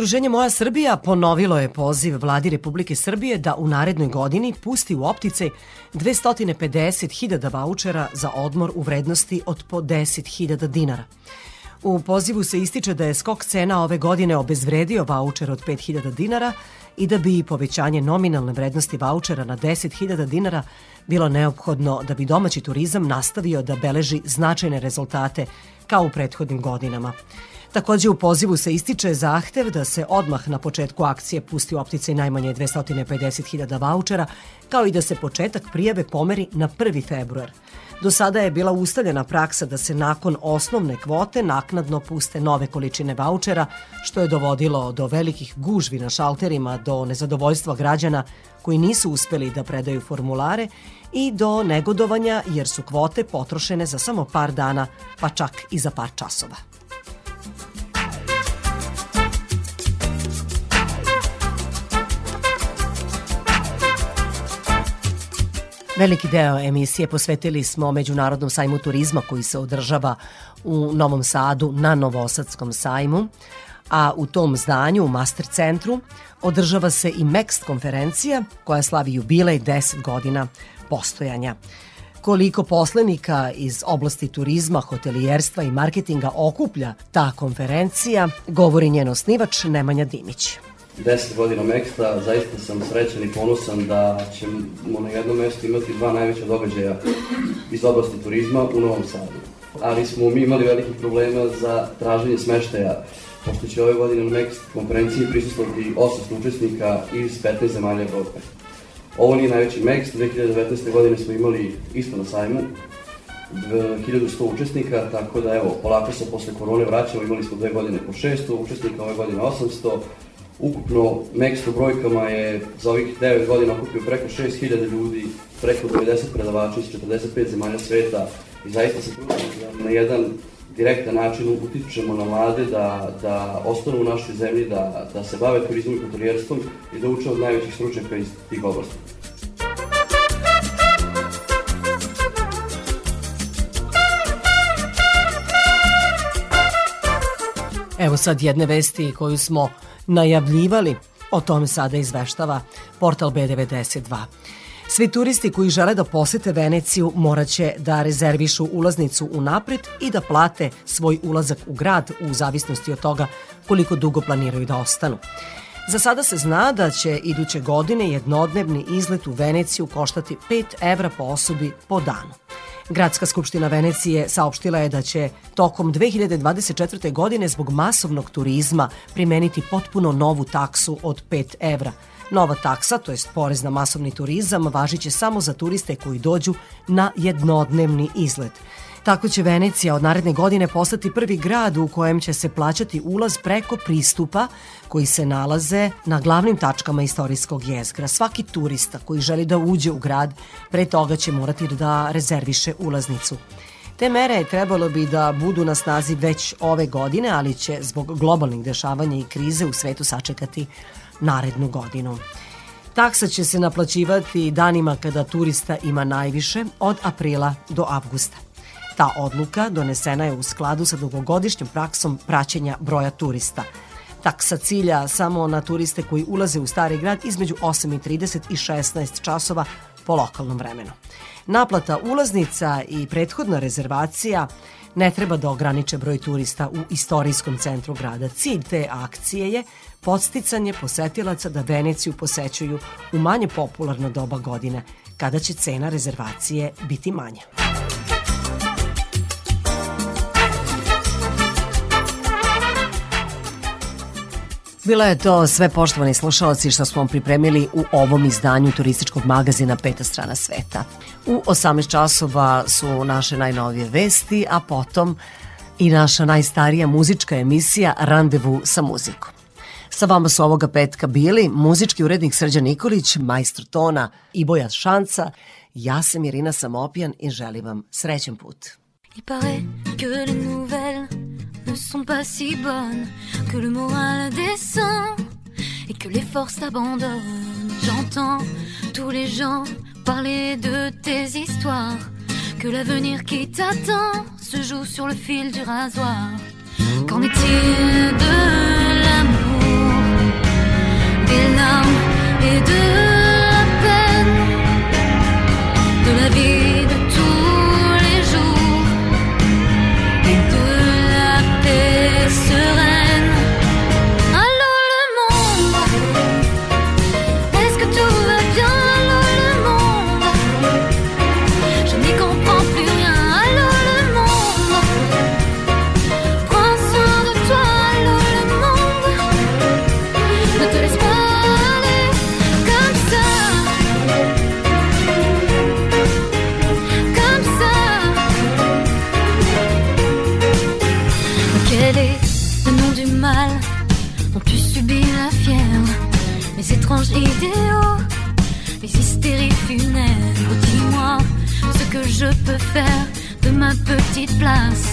Udruženje Moja Srbija ponovilo je poziv vladi Republike Srbije da u narednoj godini pusti u optice 250.000 vaučera za odmor u vrednosti od po 10.000 dinara. U pozivu se ističe da je skok cena ove godine obezvredio vaučer od 5.000 dinara i da bi povećanje nominalne vrednosti vaučera na 10.000 dinara bilo neophodno da bi domaći turizam nastavio da beleži značajne rezultate kao u prethodnim godinama. Takođe u pozivu se ističe zahtev da se odmah na početku akcije pusti u opticaj najmanje 250.000 vaučera, kao i da se početak prijave pomeri na 1. februar. Do sada je bila ustavljena praksa da se nakon osnovne kvote naknadno puste nove količine vaučera, što je dovodilo do velikih gužvi na šalterima, do nezadovoljstva građana koji nisu uspeli da predaju formulare i do negodovanja jer su kvote potrošene za samo par dana, pa čak i za par časova. Veliki deo emisije posvetili smo Međunarodnom sajmu turizma koji se održava u Novom Sadu na Novosadskom sajmu, a u tom zdanju, u Master centru, održava se i MEXT konferencija koja slavi jubilej 10 godina postojanja. Koliko poslenika iz oblasti turizma, hotelijerstva i marketinga okuplja ta konferencija, govori njen osnivač Nemanja Dimić. 10 godina Meksta, zaista sam srećan i ponosan da ćemo na jednom mjestu imati dva najveća događaja iz oblasti turizma u Novom Sadu. Ali smo mi imali velikih problema za traženje smeštaja, pošto će ove godine na Mext konferenciji prisustovati 800 učesnika iz 15 zemalja Evrope. Ovo nije najveći Mext, 2019. godine smo imali isto na sajmu, 1100 učesnika, tako da evo, polako se posle korone vraćamo, imali smo dve godine po 600 učesnika, ove godine 800, Ukupno u brojkama je za ovih 9 godina okupio preko 6000 ljudi, preko 90 predavača iz 45 zemalja sveta i zaista se trudimo da na jedan direktan način utičemo na mlade da, da ostanu u našoj zemlji, da, da se bave turizmom i hotelijerstvom i da uče od najvećih stručnjaka iz tih oblasti. Evo sad jedne vesti koju smo najavljivali, o tome sada izveštava portal B92. Svi turisti koji žele da posete Veneciju moraće da rezervišu ulaznicu unapred i da plate svoj ulazak u grad u zavisnosti od toga koliko dugo planiraju da ostanu. Za sada se zna da će iduće godine jednodnevni izlet u Veneciju koštati 5 evra po osobi po danu. Gradska skupština Venecije saopštila je da će tokom 2024. godine zbog masovnog turizma primeniti potpuno novu taksu od 5 evra. Nova taksa, to jest porez na masovni turizam, važiće samo za turiste koji dođu na jednodnevni izlet. Tako će Venecija od naredne godine postati prvi grad u kojem će se plaćati ulaz preko pristupa koji se nalaze na glavnim tačkama istorijskog jezgra. Svaki turista koji želi da uđe u grad pre toga će morati da rezerviše ulaznicu. Te mere trebalo bi da budu na snazi već ove godine, ali će zbog globalnih dešavanja i krize u svetu sačekati narednu godinu. Taksa će se naplaćivati danima kada turista ima najviše od aprila do avgusta. Ta odluka donesena je u skladu sa dugogodišnjom praksom praćenja broja turista. Taksa cilja samo na turiste koji ulaze u stari grad između 8.30 i 16 časova po lokalnom vremenu. Naplata ulaznica i prethodna rezervacija ne treba da ograniče broj turista u istorijskom centru grada. Cilj te akcije je podsticanje posetilaca da Veneciju posećuju u manje popularno doba godine, kada će cena rezervacije biti manja. Bilo je to sve poštovani slušalci što smo vam pripremili u ovom izdanju turističkog magazina Peta strana sveta. U 18 časova su naše najnovije vesti, a potom i naša najstarija muzička emisija Randevu sa muzikom. Sa vama su ovoga petka bili muzički urednik Srđan Nikolić, majstor tona i Boja Šanca. Ja sam Irina Samopijan i želim vam srećan put. Il paraît que les nouvelles ne sont pas si bonnes, que le moral descend et que les forces abandonnent. J'entends tous les gens parler de tes histoires, que l'avenir qui t'attend se joue sur le fil du rasoir. Qu'en est-il de l'amour, des larmes et de la peine, de la vie idéaux, les hystéries funèbres. Dis-moi ce que je peux faire de ma petite place.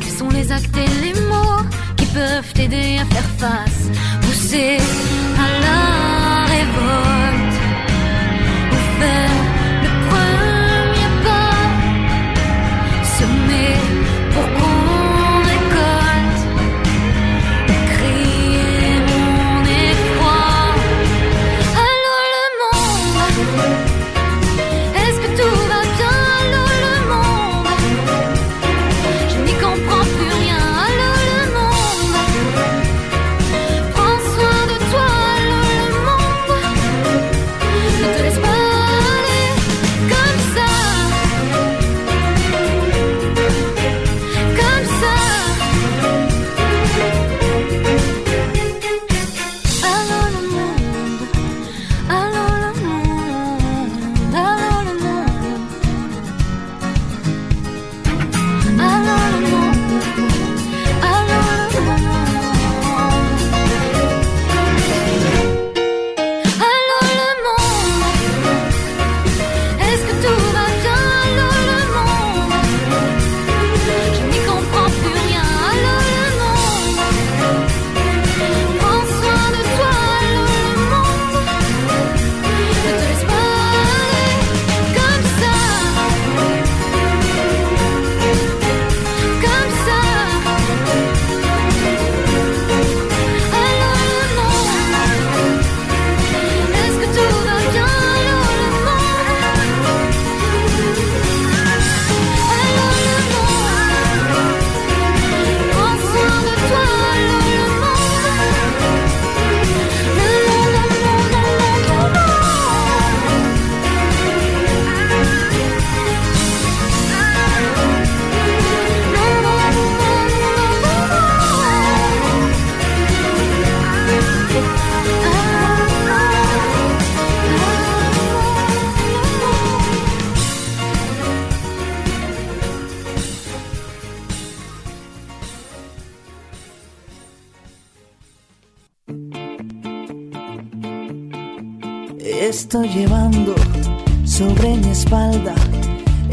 Quels sont les actes et les mots qui peuvent t'aider à faire face? Pousser à la révolte Ou faire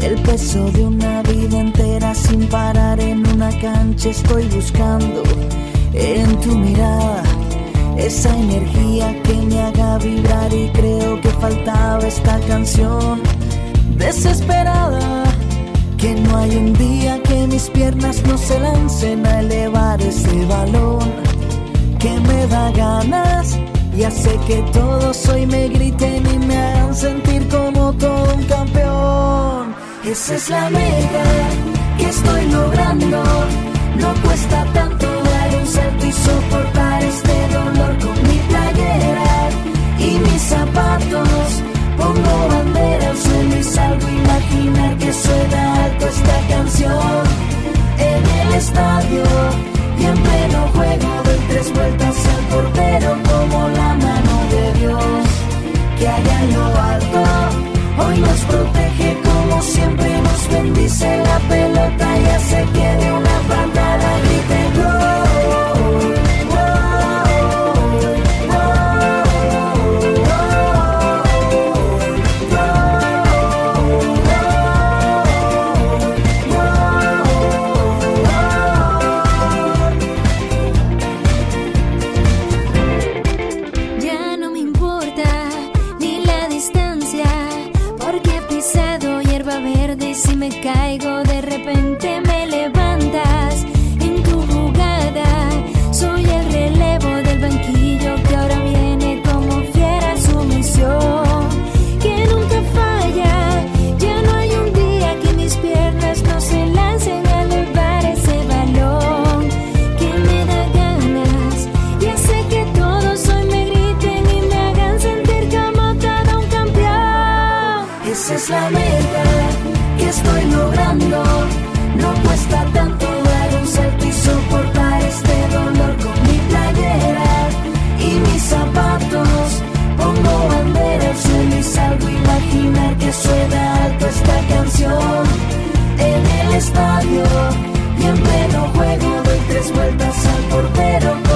el peso de una vida entera sin parar en una cancha. Estoy buscando en tu mirada esa energía que me haga vibrar y creo que faltaba esta canción desesperada. Que no hay un día que mis piernas no se lancen a elevar ese balón que me da ganas y hace que todos hoy me griten y me hagan sentir como un campeón. Esa es la meta que estoy logrando. No cuesta tanto dar un salto y soportar este dolor con mi playera y mis zapatos. Pongo bandera al suelo y imaginar que suena alto esta canción en el estadio y en pleno juego doy tres vueltas al portero como la mano de Dios que allá en lo alto hoy nos protege como siempre nos bendice la pelota y hace que de una patada little